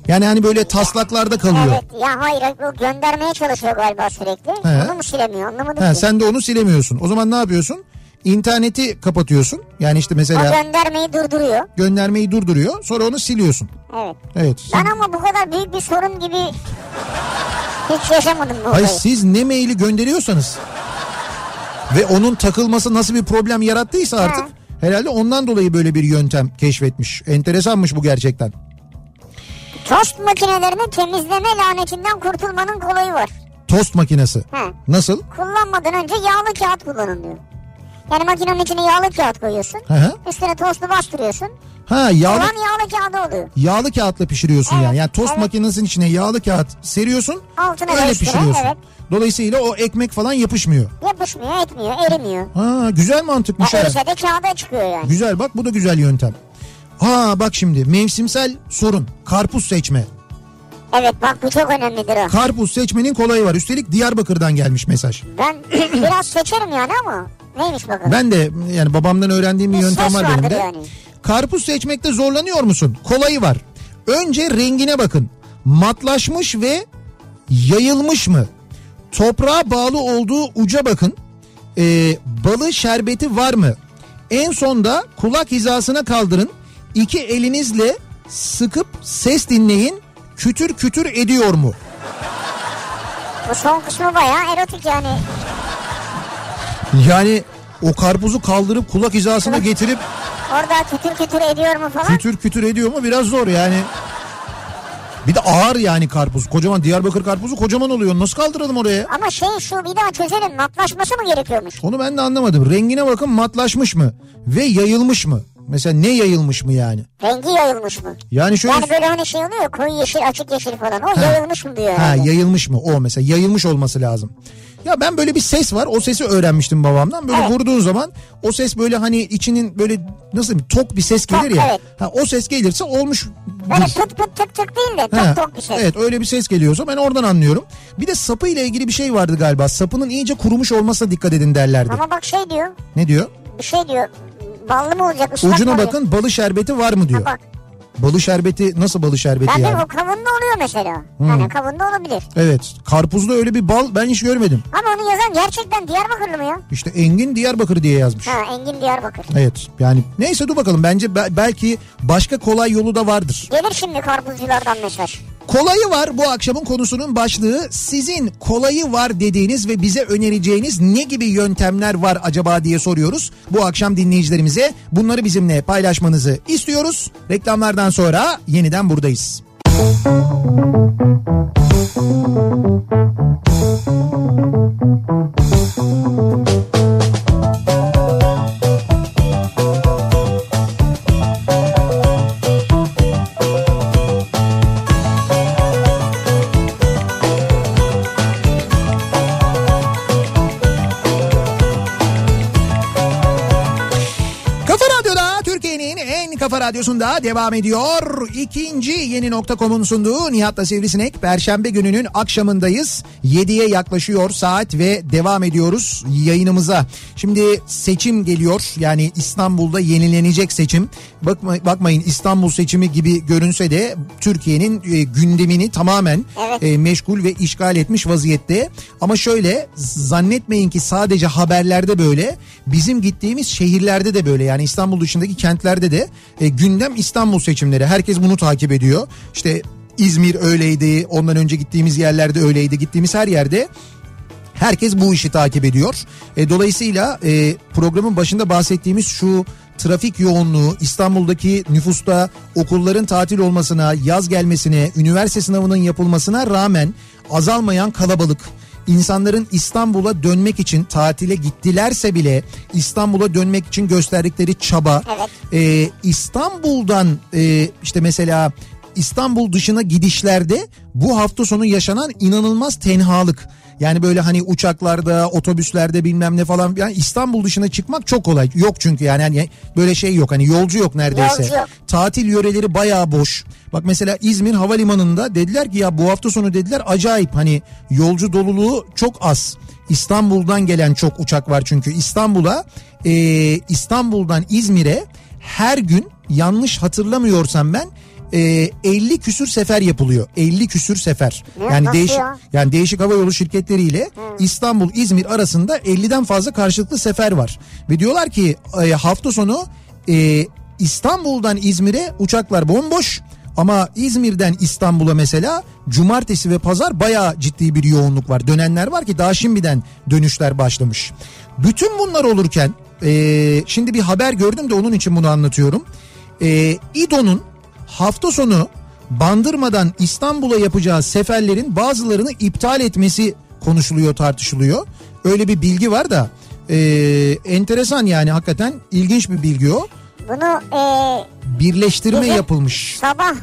yani hani böyle taslaklarda kalıyor. Evet ya hayır o göndermeye çalışıyor galiba sürekli. He. Onu mu silemiyor anlamadım Ha, ki. sen de onu silemiyorsun. O zaman ne yapıyorsun? İnterneti kapatıyorsun. Yani işte O mesela göndermeyi durduruyor. göndermeyi durduruyor. Sonra onu siliyorsun. Evet. Evet. Ben ama bu kadar büyük bir sorun gibi hiç yaşamadım bu Hayır olayı. siz ne maili gönderiyorsanız ve onun takılması nasıl bir problem yarattıysa artık Ha. herhalde ondan dolayı böyle bir yöntem keşfetmiş. Enteresanmış bu gerçekten. Tost makinelerini temizleme lanetinden kurtulmanın kolayı var. Tost makinesi. Ha. Nasıl? Kullanmadan önce yağlı kağıt kullanın diyor. Yani makinenin içine yağlı kağıt koyuyorsun. Hı hı. Üstüne tostu bastırıyorsun. Ha yağlı Olan yağlı kağıdı oluyor. yağlı kağıtla pişiriyorsun Evet, yani. Yani tost evet. makinesinin içine yağlı kağıt seriyorsun. Altına öyle üstüne, pişiriyorsun. evet. Dolayısıyla o ekmek falan yapışmıyor. Yapışmıyor, etmiyor, erimiyor. Ha güzel Ya mantıkmış ha. erirse de kağıda çıkıyor yani. Güzel bak bu da güzel yöntem. Ha bak şimdi mevsimsel sorun karpuz seçme. Evet bak bu çok önemlidir o. Karpuz seçmenin kolayı var. Üstelik Diyarbakır'dan gelmiş mesaj. Ben biraz seçerim yani ama neymiş bakalım. Ben de yani babamdan öğrendiğim bir Bir yöntem var benim de. yani. Karpuz seçmekte zorlanıyor musun? Kolayı var. Önce rengine bakın. Matlaşmış ve yayılmış mı? Toprağa bağlı olduğu uca bakın. Ee, balı şerbeti var mı? En sonda kulak hizasına kaldırın. İki elinizle sıkıp ses dinleyin. Kütür kütür ediyor mu? Bu son kısmı bayağı erotik yani. Yani o karpuzu kaldırıp kulak hizasına getirip Orada kütür kütür ediyor mu falan. kütür kütür ediyor mu biraz zor yani. Bir de ağır yani karpuz. Kocaman Diyarbakır karpuzu kocaman oluyor. Nasıl kaldıralım oraya? Ama şey şu bir daha çözelim matlaşması mı gerekiyormuş? Onu ben de anlamadım. Rengine bakın matlaşmış mı? Ve yayılmış mı? Mesela ne yayılmış mı yani? Rengi yayılmış mı? Yani şöyle... Yani böyle hani şey oluyor koyu yeşil açık yeşil falan o yayılmış mı diyor Ha herhalde. yayılmış mı? O mesela yayılmış olması lazım. Ya ben böyle bir ses var. O sesi öğrenmiştim babamdan. Böyle Evet. vurduğun zaman o ses böyle hani içinin böyle nasıl diyeyim tok bir ses gelir Tok, ya. evet. Ha o ses gelirse olmuş. Böyle pıt pıt tık tık değil de tok tok bir şey. Evet öyle bir ses geliyorsa ben oradan anlıyorum. Bir de sapı ile ilgili bir şey vardı galiba. Sapının iyice kurumuş olmasına dikkat edin derlerdi. Ama bak şey diyor Ne diyor? bir şey diyor ballı mı olacak Ucuna mı olacak? bakın balı şerbeti var mı diyor. Ha bak Balı şerbeti nasıl balı şerbeti ben yani? o kavunlu oluyor mesela. Hmm. Yani kavunlu olabilir. Evet karpuzda öyle bir bal ben hiç görmedim. Ama onu yazan gerçekten Diyarbakırlı mı ya? İşte Engin Diyarbakır diye yazmış. Ha Engin Diyarbakır. Evet yani neyse dur bakalım bence be- belki başka kolay yolu da vardır. Gelir şimdi karpuzculardan mesaj. Kolayı var bu akşamın konusunun başlığı. Sizin kolayı var dediğiniz ve bize önereceğiniz ne gibi yöntemler var acaba diye soruyoruz. Bu akşam dinleyicilerimize bunları bizimle paylaşmanızı istiyoruz. Reklamlardan sonra yeniden buradayız. Kafa radyosunda devam ediyor. İkinci yeni nokta.com'un sunduğu Nihat'la Sivrisinek. Perşembe gününün akşamındayız. 7'ye yaklaşıyor saat ve devam ediyoruz yayınımıza. Şimdi seçim geliyor. Yani İstanbul'da yenilenecek seçim. Bakma, bakmayın İstanbul seçimi gibi görünse de Türkiye'nin e, gündemini tamamen Evet. e, meşgul ve işgal etmiş vaziyette. Ama şöyle zannetmeyin ki sadece haberlerde böyle. Bizim gittiğimiz şehirlerde de böyle. Yani İstanbul dışındaki kentlerde de e, gündem İstanbul seçimleri. Herkes bunu takip ediyor. İşte İzmir öyleydi. Ondan önce gittiğimiz yerlerde öyleydi. Gittiğimiz her yerde Herkes bu işi takip ediyor. E, dolayısıyla e, programın başında bahsettiğimiz şu trafik yoğunluğu İstanbul'daki nüfusta okulların tatil olmasına, yaz gelmesine, üniversite sınavının yapılmasına rağmen azalmayan kalabalık insanların İstanbul'a dönmek için tatile gittilerse bile İstanbul'a dönmek için gösterdikleri çaba Evet. e, İstanbul'dan e, işte mesela İstanbul dışına gidişlerde bu hafta sonu yaşanan inanılmaz tenhalık. Yani böyle hani uçaklarda, otobüslerde bilmem ne falan yani İstanbul dışına çıkmak çok kolay. Yok çünkü yani, yani böyle şey yok hani yolcu yok neredeyse. Yolcu. Tatil yöreleri bayağı boş. Bak mesela İzmir Havalimanı'nda dediler ki ya bu hafta sonu dediler acayip hani yolcu doluluğu çok az. İstanbul'dan gelen çok uçak var çünkü İstanbul'a e, İstanbul'dan İzmir'e her gün yanlış hatırlamıyorsam ben e, 50 küsür sefer yapılıyor. 50 küsür sefer. Ne? Yani değişik ya? yani değişik hava yolu şirketleriyle İstanbul İzmir arasında 50'den fazla karşılıklı sefer var. Ve diyorlar ki e, hafta sonu e, İstanbul'dan İzmir'e uçaklar bomboş. Ama İzmir'den İstanbul'a mesela cumartesi ve pazar bayağı ciddi bir yoğunluk var. Dönenler var ki daha şimdiden dönüşler başlamış. Bütün bunlar olurken e, şimdi bir haber gördüm de onun için bunu anlatıyorum. E, İDO'nun hafta sonu Bandırma'dan İstanbul'a yapacağı seferlerin bazılarını iptal etmesi konuşuluyor tartışılıyor. Öyle bir bilgi var da e, enteresan yani hakikaten ilginç bir bilgi o. Bunu e, Birleştirme Bizim- yapılmış. sabah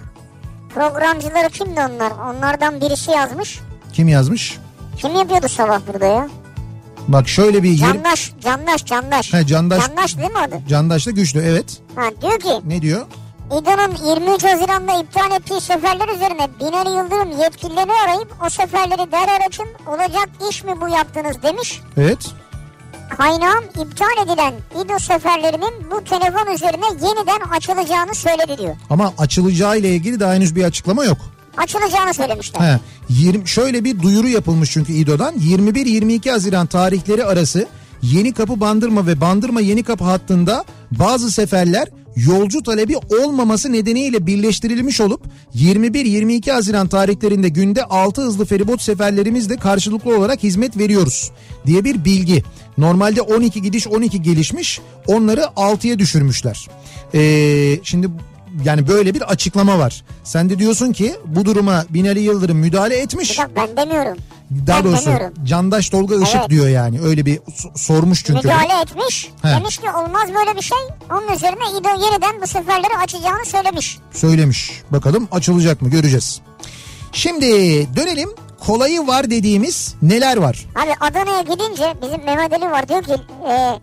programcıları kimdi onlar? Onlardan birisi yazmış. Kim yazmış? Kim yapıyordu sabah burada ya? Bak şöyle bir yer... Candaş, Candaş, Candaş. He, Candaş- Candaş değil mi adı? Candaş'ta güçlü evet. Ha, diyor ki Ne diyor? İDO'nun 23 Haziran'da iptal ettiği seferler üzerine Binali Yıldırım yetkilileri arayıp o seferleri derhal açın olacak iş mi bu yaptınız demiş. Evet. Kaynağım iptal edilen İDO seferlerinin bu telefon üzerine yeniden açılacağını söyledi diyor. Ama açılacağı ile ilgili daha henüz bir açıklama yok. Açılacağını söylemişler. He, 20, şöyle bir duyuru yapılmış çünkü İDO'dan 21-22 Haziran tarihleri arası Yeni Kapı Bandırma ve Bandırma Yeni Kapı hattında bazı seferler yolcu talebi olmaması nedeniyle birleştirilmiş olup 21-22 Haziran tarihlerinde günde 6 hızlı feribot seferlerimizle karşılıklı olarak hizmet veriyoruz diye bir bilgi. Normalde 12 gidiş 12 gelişmiş onları 6'ya düşürmüşler. Ee, şimdi yani böyle bir açıklama var. Sen de diyorsun ki bu duruma Binali Yıldırım müdahale etmiş. Dakika ben demiyorum. Daha ben doğrusu demiyorum. Candaş Tolga Işık Evet. diyor yani. Öyle bir sormuş çünkü. Müdahale etmiş. He. Demiş ki olmaz böyle bir şey. Onun üzerine İDO yeniden bu seferleri açacağını söylemiş. Söylemiş. Bakalım açılacak mı göreceğiz. Şimdi dönelim kolayı var dediğimiz neler var? Abi Adana'ya gidince bizim Mehmet Ali var diyor ki e,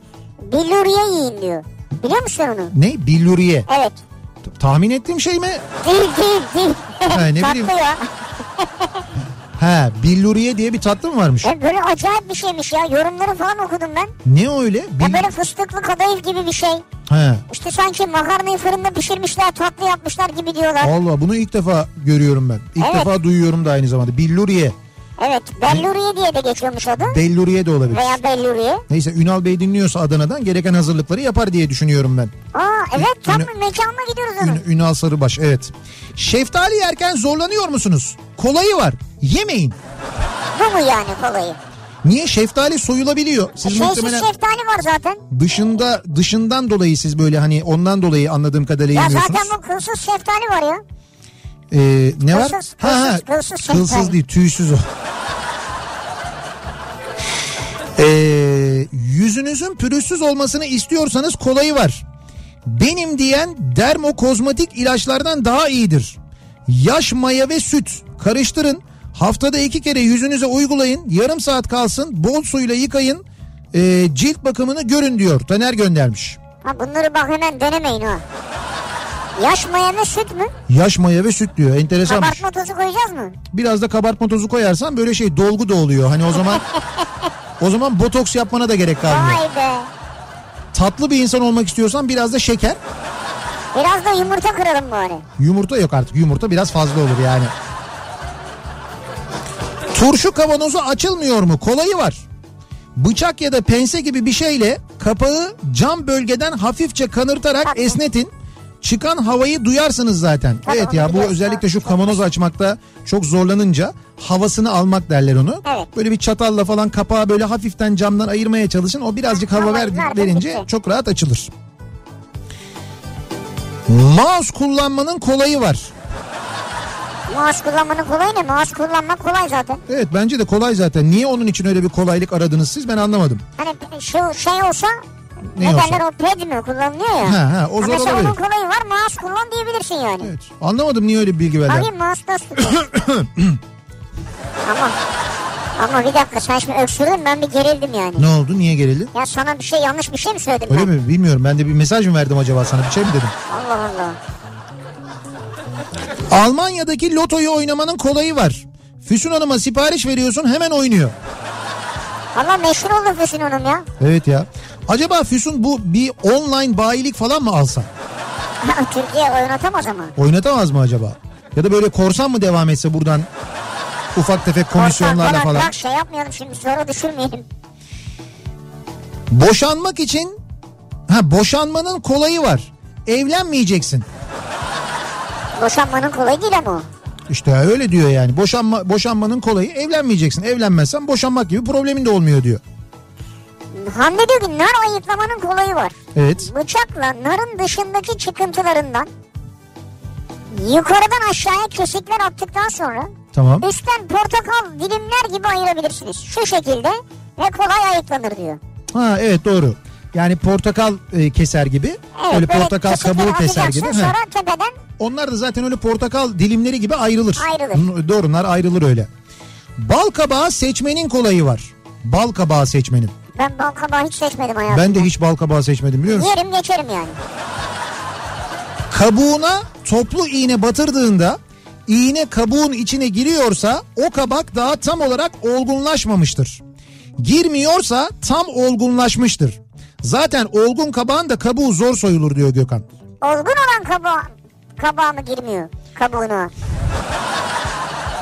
billuriye yiyin diyor. Biliyor musun onu? Ne? Billuriye. Evet. Tahmin ettiğim şey mi? Değil değil değil. Ha, ne Tatlı bileyim. ya. Ha billuriye diye bir tatlı mı varmış? E, böyle acayip bir şeymiş ya. Yorumları falan okudum ben. Ne öyle? Ya Bil- böyle fıstıklı kadayıf gibi bir şey. Ha. İşte sanki makarnayı fırında pişirmişler tatlı yapmışlar gibi diyorlar. Allah bunu ilk defa görüyorum ben. İlk Evet. defa duyuyorum da aynı zamanda. Billuriye. Evet belluriye diye de geçiyormuş adı. Belluriye de olabilir. Veya belluriye. Neyse Ünal Bey dinliyorsa Adana'dan gereken hazırlıkları yapar diye düşünüyorum ben. Aa evet tam Ünal- bir mekanına gidiyoruz onun. Ün- Ünal Sarıbaş evet. Şeftali yerken zorlanıyor musunuz? Kolayı var. Yemeyin. Bu mu yani kolayı? Niye? Şeftali soyulabiliyor. Siz Şeysiz muhtemelen şeftali var zaten. dışında dışından dolayı siz böyle hani ondan dolayı anladığım kadarıyla Ya yemiyorsunuz. zaten bu kılsız şeftali var ya. Ee, ne var? Kılsız, ha, ha, kılsız, kılsız değil tüysüz o. Ee, yüzünüzün pürüzsüz olmasını istiyorsanız kolayı var. Benim diyen dermokozmatik ilaçlardan daha iyidir. Yaş maya ve süt karıştırın. Haftada iki kere yüzünüze uygulayın. Yarım saat kalsın. Bol suyla yıkayın. Ee, cilt bakımını görün diyor. Taner göndermiş. Ha bunları bak hemen denemeyin ha. Yaş maya ve süt mü? Yaş maya ve süt diyor. Enteresanmış. Kabartma tozu koyacağız mı? Biraz da kabartma tozu koyarsan böyle şey dolgu da oluyor. Hani o zaman o zaman botoks yapmana da gerek kalmıyor. Vay be. Tatlı bir insan olmak istiyorsan biraz da şeker. Biraz da yumurta kıralım bari. Yumurta yok artık. Yumurta biraz fazla olur yani. Turşu kavanozu açılmıyor mu? Kolayı var. Bıçak ya da pense gibi bir şeyle kapağı cam bölgeden hafifçe kanırtarak esnetin. Çıkan havayı duyarsınız zaten. Tabii, evet ya bu özellikle şu kavanoz açmakta çok zorlanınca havasını almak derler onu. Evet. Böyle bir çatalla falan kapağı böyle hafiften camdan ayırmaya çalışın. O birazcık hava ver, verince çok rahat açılır. Mouse kullanmanın kolayı var. Mouse kullanmanın kolay ne? Mouse kullanmak kolay zaten. Evet bence de kolay zaten. Niye onun için öyle bir kolaylık aradınız siz ben anlamadım. Hani şu şey olsa Ne ne, derler o ped mi kullanılıyor ya. Ha, ha, o zor Mesela olabilir. onun kolayı var mouse kullan diyebilirsin yani. Evet. Anlamadım niye öyle bir bilgi verdiler. Bakayım mouse nasıl ama, ama bir dakika sen şimdi öksürdün ben bir gerildim yani. Ne oldu niye gerildin? Ya sana bir şey yanlış bir şey mi söyledim Öyle ben? mi bilmiyorum ben de bir mesaj mı verdim acaba sana bir şey mi dedim? Allah Allah. Almanya'daki lotoyu oynamanın kolayı var. Füsun Hanım'a sipariş veriyorsun hemen oynuyor. Valla meşhur oldu Füsun Hanım ya. Evet ya. Acaba Füsun bu bir online bayilik falan mı alsa? Türkiye oynatamaz ama. Oynatamaz mı acaba? Ya da böyle korsan mı devam etse buradan ufak tefek komisyonlarla Korsan falan? Bırak şey yapmayalım şimdi sonra düşürmeyelim. Boşanmak için ha boşanmanın kolayı var. Evlenmeyeceksin. Boşanmanın kolay değil ama o. İşte öyle diyor yani. Boşanma boşanmanın kolayı evlenmeyeceksin. Evlenmezsen boşanmak gibi problemin de olmuyor diyor. Hande diyor ki nar ayıklamanın kolayı var. Evet. Bıçakla narın dışındaki çıkıntılarından yukarıdan aşağıya kesikler attıktan sonra Tamam. üstten portakal dilimler gibi ayırabilirsiniz. Şu şekilde ve kolay ayıklanır diyor. Ha evet doğru. Yani portakal e, keser gibi. Evet, öyle portakal kabuğu keser gibi. Sonra tepeden Onlar da zaten öyle portakal dilimleri gibi ayrılır. Ayrılır. Doğru onlar ayrılır öyle. Bal kabağı seçmenin kolayı var. Bal kabağı seçmenin. Ben bal kabağı hiç seçmedim hayatımda. Ben de hiç bal kabağı seçmedim biliyor musun? Yerim geçerim yani. Kabuğuna toplu iğne batırdığında iğne kabuğun içine giriyorsa o kabak daha tam olarak olgunlaşmamıştır. Girmiyorsa tam olgunlaşmıştır. Zaten olgun kabağın da kabuğu zor soyulur diyor Gökhan. Olgun olan kabuğa, kabağa mı girmiyor? Kabuğuna.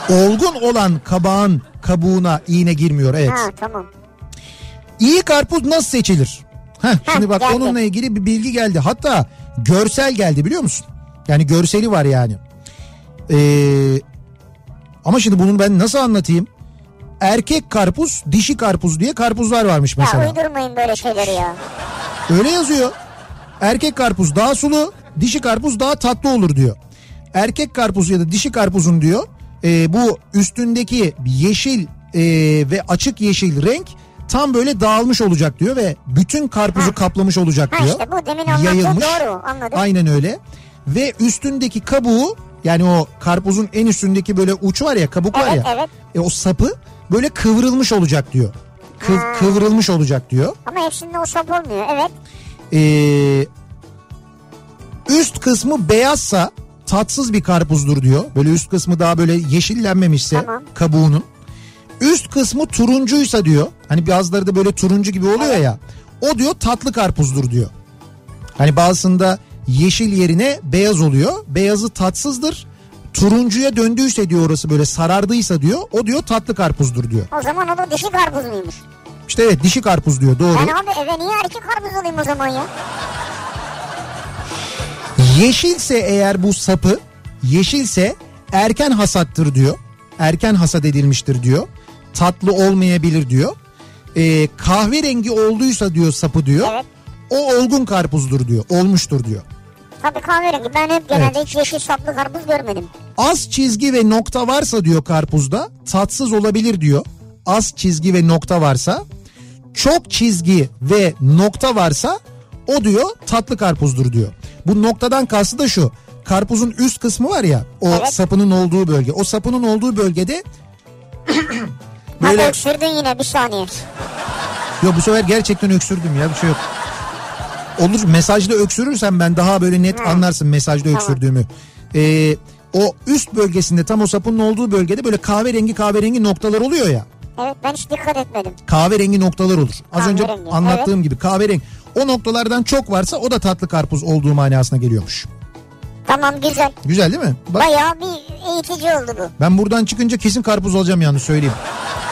Olgun olan kabağın kabuğuna iğne girmiyor evet. Ha tamam. İyi karpuz nasıl seçilir? Heh, şimdi bak geldi. onunla ilgili bir bilgi geldi. Hatta görsel geldi biliyor musun? Yani görseli var yani. Ee, ama şimdi bunu ben nasıl anlatayım? Erkek karpuz, dişi karpuz diye karpuzlar varmış mesela. Ya uydurmayın böyle şeyleri ya. Öyle yazıyor. Erkek karpuz daha sulu, dişi karpuz daha tatlı olur diyor. Erkek karpuz ya da dişi karpuzun diyor e, bu üstündeki yeşil e, ve açık yeşil renk tam böyle dağılmış olacak diyor ve bütün karpuzu Ha. kaplamış olacak Ha diyor. işte bu demin anlattığı doğru anladım. Aynen öyle. Ve üstündeki kabuğu yani o karpuzun en üstündeki böyle uç var ya kabuk var Evet, ya. evet. E, o sapı böyle kıvrılmış olacak diyor. Kıv- Ha. kıvrılmış olacak diyor. Ama hepsinde o sap olmuyor evet. Ee, üst kısmı beyazsa tatsız bir karpuzdur diyor. Böyle üst kısmı daha böyle yeşillenmemişse Tamam. kabuğunun. Üst kısmı turuncuysa diyor. Hani bazıları da böyle turuncu gibi oluyor ya. O diyor tatlı karpuzdur diyor. Hani bazısında yeşil yerine beyaz oluyor. Beyazı tatsızdır. Turuncuya döndüyse diyor orası böyle sarardıysa diyor. O diyor tatlı karpuzdur diyor. O zaman o da dişi karpuz muymuş? İşte evet dişi karpuz diyor doğru. Ben abi eve niye erkek karpuz alayım o zaman ya? Yeşilse eğer bu sapı yeşilse erken hasattır diyor. Erken hasat edilmiştir diyor. Tatlı olmayabilir diyor. Ee, kahverengi olduysa diyor sapı diyor. Evet. O olgun karpuzdur diyor. Olmuştur diyor. Tabii kahverengi. Ben hep genelde Evet. hiç yeşil saplı karpuz görmedim. Az çizgi ve nokta varsa diyor karpuzda tatsız olabilir diyor. Az çizgi ve nokta varsa. Çok çizgi ve nokta varsa o diyor tatlı karpuzdur diyor. Bu noktadan kastı da şu. Karpuzun üst kısmı var ya o Evet. sapının olduğu bölge. O sapının olduğu bölgede Hadi böyle öksürdün yine bir saniye. Yok bu sefer gerçekten öksürdüm ya bir şey yok. Olur mesajda öksürürsen ben daha böyle net Hı. anlarsın mesajda Tamam. öksürdüğümü. Ee, o üst bölgesinde tam o sapının olduğu bölgede böyle kahverengi kahverengi noktalar oluyor ya. Evet ben hiç dikkat etmedim. Kahverengi noktalar olur. Az önce anlattığım gibi kahverengi. O noktalardan çok varsa o da tatlı karpuz olduğu manasına geliyormuş. Tamam güzel. Güzel değil mi? Bak Bayağı bir eğitici oldu bu. ben buradan çıkınca kesin karpuz alacağım yalnız söyleyeyim.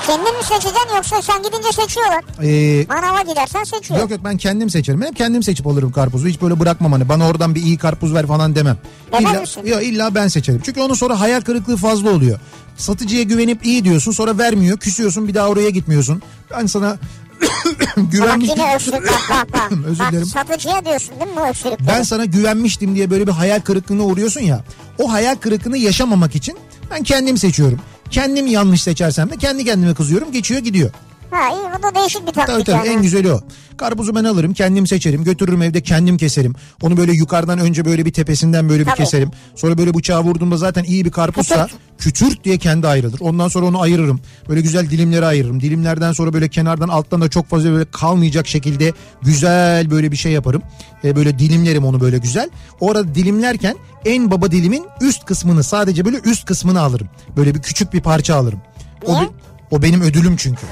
Kendin mi seçeceksin yoksa sen gidince seçiyorlar. Ee, Manava gidersen seçiyor. Yok yok ben kendim seçerim. Ben hep kendim seçip alırım karpuzu. Hiç böyle bırakmam hani bana oradan bir iyi karpuz ver falan demem. Demez illa, misin? Yok illa ben seçerim. Çünkü onun sonra hayal kırıklığı fazla oluyor. Satıcıya güvenip iyi diyorsun sonra vermiyor. Küsüyorsun bir daha oraya gitmiyorsun. Ben sana Bak güvenmiştim. yine öksürük bak bak bak. Özür bak dilerim. satıcıya diyorsun değil mi bu öksürükleri? Ben sana güvenmiştim diye böyle bir hayal kırıklığına uğruyorsun ya. O hayal kırıklığını yaşamamak için ben kendim seçiyorum. Kendim yanlış seçersem de kendi kendime kızıyorum. Geçiyor gidiyor. Ha iyi bu da değişik bir taktik Tabii tabii yani. en güzeli o. Karpuzu ben alırım kendim seçerim götürürüm evde kendim keserim. Onu böyle yukarıdan önce böyle bir tepesinden böyle bir Tabii. keserim. Sonra böyle bıçağı vurduğumda zaten iyi bir karpuzsa Kütürt diye kendi ayrılır. Ondan sonra onu ayırırım. Böyle güzel dilimlere ayırırım. Dilimlerden sonra böyle kenardan alttan da çok fazla böyle kalmayacak şekilde güzel böyle bir şey yaparım. E, böyle dilimlerim onu böyle güzel. Orada dilimlerken en baba dilimin üst kısmını sadece böyle üst kısmını alırım. Böyle bir küçük bir parça alırım. O, be- o benim ödülüm çünkü.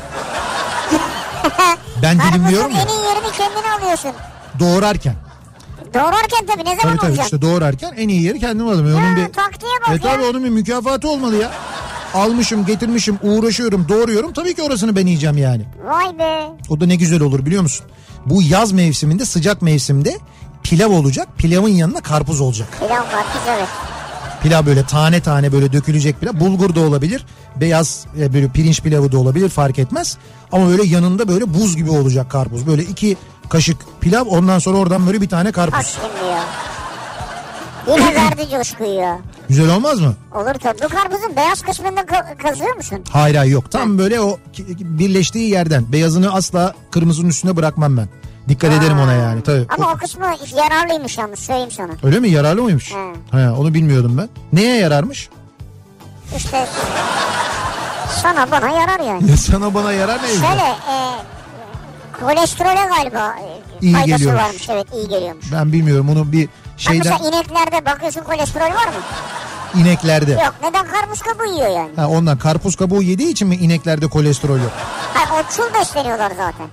Ben dilimliyorum ya iyi yerini kendine alıyorsun. doğrarken. Doğrarken tabii ne zaman Tabii tabii alacaksın? işte doğrarken en iyi yeri kendim alırım. Onun Ha, bir, taktiğe bak e tabii ya. onun bir mükafatı olmalı ya. Almışım getirmişim uğraşıyorum doğruyorum tabii ki orasını ben yiyeceğim yani. Vay be. O da ne güzel olur biliyor musun? Bu yaz mevsiminde sıcak mevsimde pilav olacak pilavın yanına karpuz olacak. Pilav karpuz evet. Pilav böyle tane tane böyle dökülecek pilav. Bulgur da olabilir. Beyaz e, böyle pirinç pilavı da olabilir fark etmez. Ama böyle yanında böyle buz gibi olacak karpuz. Böyle iki kaşık pilav ondan sonra oradan böyle bir tane Bak karpuz. şimdi ya. Yine verdi coşkuyu ya. Güzel olmaz mı? Olur tabii. Bu karpuzun beyaz kısmını ka- kazıyor musun? Hayır hayır yok. Tam böyle o birleştiği yerden. Beyazını asla kırmızının üstüne bırakmam ben. Dikkat ederim ona yani tabii. Ama O- o kısmı yararlıymış yalnız söyleyeyim sana. öyle mi? Yararlı mıymış? He. He, onu bilmiyordum ben. Neye yararmış? İşte sana bana yarar yani. Ya sana bana yarar ne? Şöyle e, kolesterole galiba e, İyi faydası geliyormuş. varmış. Evet iyi geliyormuş. Ben bilmiyorum onu bir şeyden mesela ineklerde bakıyorsun kolesterol var mı? ineklerde. Yok neden karpuz kabuğu yiyor yani? Ha, ondan karpuz kabuğu yediği için mi ineklerde kolesterol yok? Ha otçul besleniyorlar zaten.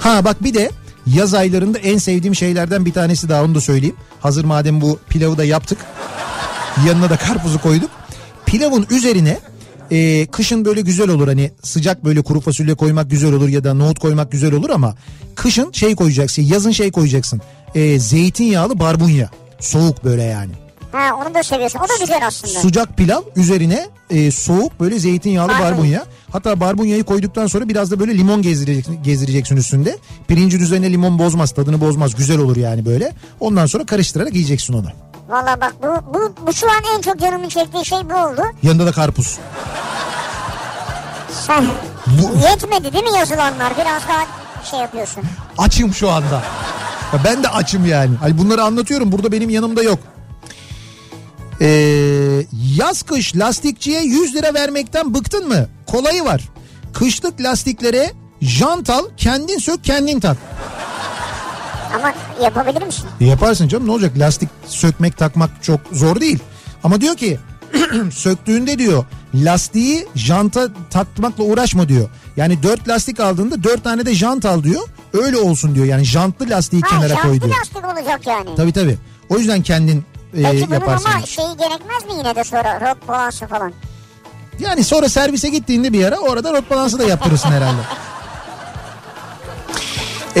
Ha bak bir de yaz aylarında en sevdiğim şeylerden bir tanesi daha onu da söyleyeyim. Hazır madem bu pilavı da yaptık. Yanına da karpuzu koyduk. Pilavın üzerine e, kışın böyle güzel olur hani sıcak böyle kuru fasulye koymak güzel olur ya da nohut koymak güzel olur ama kışın şey koyacaksın yazın şey koyacaksın. E, zeytinyağlı barbunya. Soğuk böyle yani. Ha onu da seviyorsun. O da güzel aslında. Sıcak pilav üzerine e, soğuk böyle zeytinyağlı Barbunya. barbunya. Hatta barbunyayı koyduktan sonra biraz da böyle limon gezdireceksin, gezdireceksin üstünde. Pirincin üzerine limon bozmaz tadını bozmaz güzel olur yani böyle. Ondan sonra karıştırarak yiyeceksin onu. Valla bak bu, bu, bu şu an en çok canımın çektiği şey bu oldu. Yanında da karpuz. Sen Bu- yetmedi değil mi yazılanlar? Biraz daha şey yapıyorsun. Açım şu anda. Ya ben de açım yani. Hani bunları anlatıyorum burada benim yanımda yok. Ee, yaz kış lastikçiye 100 lira vermekten bıktın mı? Kolayı var. Kışlık lastiklere jant al kendin sök kendin tak. Ama yapabilir misin? Yaparsın canım ne olacak lastik sökmek takmak çok zor değil. Ama diyor ki söktüğünde diyor lastiği janta takmakla uğraşma diyor. Yani dört lastik aldığında dört tane de jant al diyor. Öyle olsun diyor yani jantlı lastiği Ha kenara koy diyor. lastik olacak yani. Tabii tabii. O yüzden kendin e, Peki bunun yaparsın. ama şeyi gerekmez mi yine de sonra rot balansı falan? Yani sonra servise gittiğinde bir ara orada rot balansı da yaptırırsın herhalde.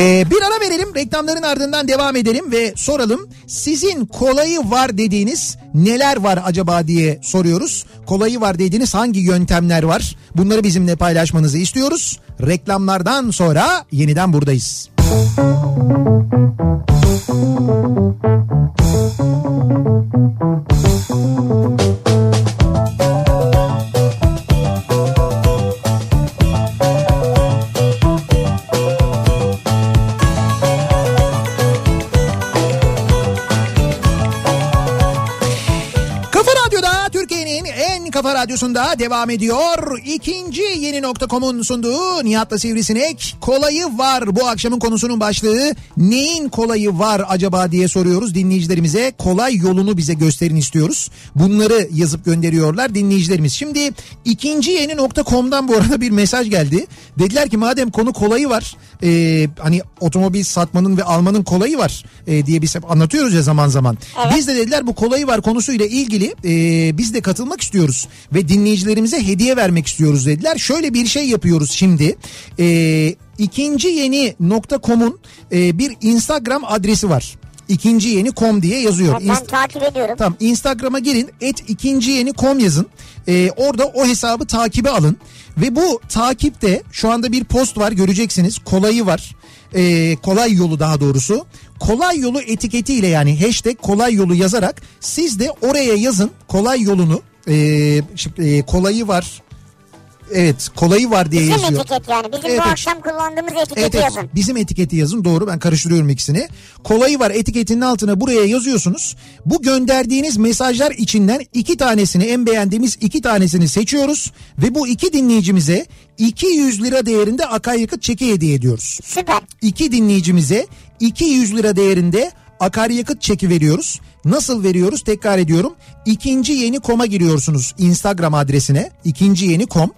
Ee, bir ara verelim reklamların ardından devam edelim ve soralım sizin kolayı var dediğiniz neler var acaba diye soruyoruz. Kolayı var dediğiniz hangi yöntemler var bunları bizimle paylaşmanızı istiyoruz. Reklamlardan sonra yeniden buradayız. Kafa kafa radyosunda devam ediyor. İkinci yeni nokta.com'un sunduğu Nihat'la Sivrisinek kolayı var. Bu akşamın konusunun başlığı neyin kolayı var acaba diye soruyoruz dinleyicilerimize. Kolay yolunu bize gösterin istiyoruz. Bunları yazıp gönderiyorlar dinleyicilerimiz. Şimdi ikinci yeni nokta.com'dan bu arada bir mesaj geldi. Dediler ki madem konu kolayı var e, hani otomobil satmanın ve almanın kolayı var e, diye biz hep anlatıyoruz ya zaman zaman. Evet. Biz de dediler bu kolayı var konusuyla ilgili e, biz de katılmak istiyoruz ve dinleyicilerimize hediye vermek istiyoruz dediler. Şöyle bir şey yapıyoruz şimdi. E, ikinci yeni nokta.com'un e, bir Instagram adresi var. İkinci yeni com diye yazıyor. Ben İnst- takip ediyorum. Tamam Instagram'a girin et ikinci yeni kom yazın. Ee, orada o hesabı takibe alın. Ve bu takipte şu anda bir post var göreceksiniz. Kolayı var. Ee, kolay yolu daha doğrusu. Kolay yolu etiketiyle yani hashtag kolay yolu yazarak siz de oraya yazın kolay yolunu. Ee, şimdi, e, kolayı var. Evet kolayı var diye Bizim yazıyor. etiket yani. Bizim Evet, bu evet. akşam kullandığımız etiketi Evet, evet. yazın. bizim etiketi yazın doğru ben karıştırıyorum ikisini. Kolayı var etiketinin altına buraya yazıyorsunuz. Bu gönderdiğiniz mesajlar içinden iki tanesini en beğendiğimiz iki tanesini seçiyoruz. Ve bu iki dinleyicimize 200 lira değerinde akaryakıt çeki hediye ediyoruz. Süper. İki dinleyicimize 200 lira değerinde akaryakıt çeki veriyoruz. Nasıl veriyoruz tekrar ediyorum. İkinci yeni koma giriyorsunuz Instagram adresine ikinci yeni kom.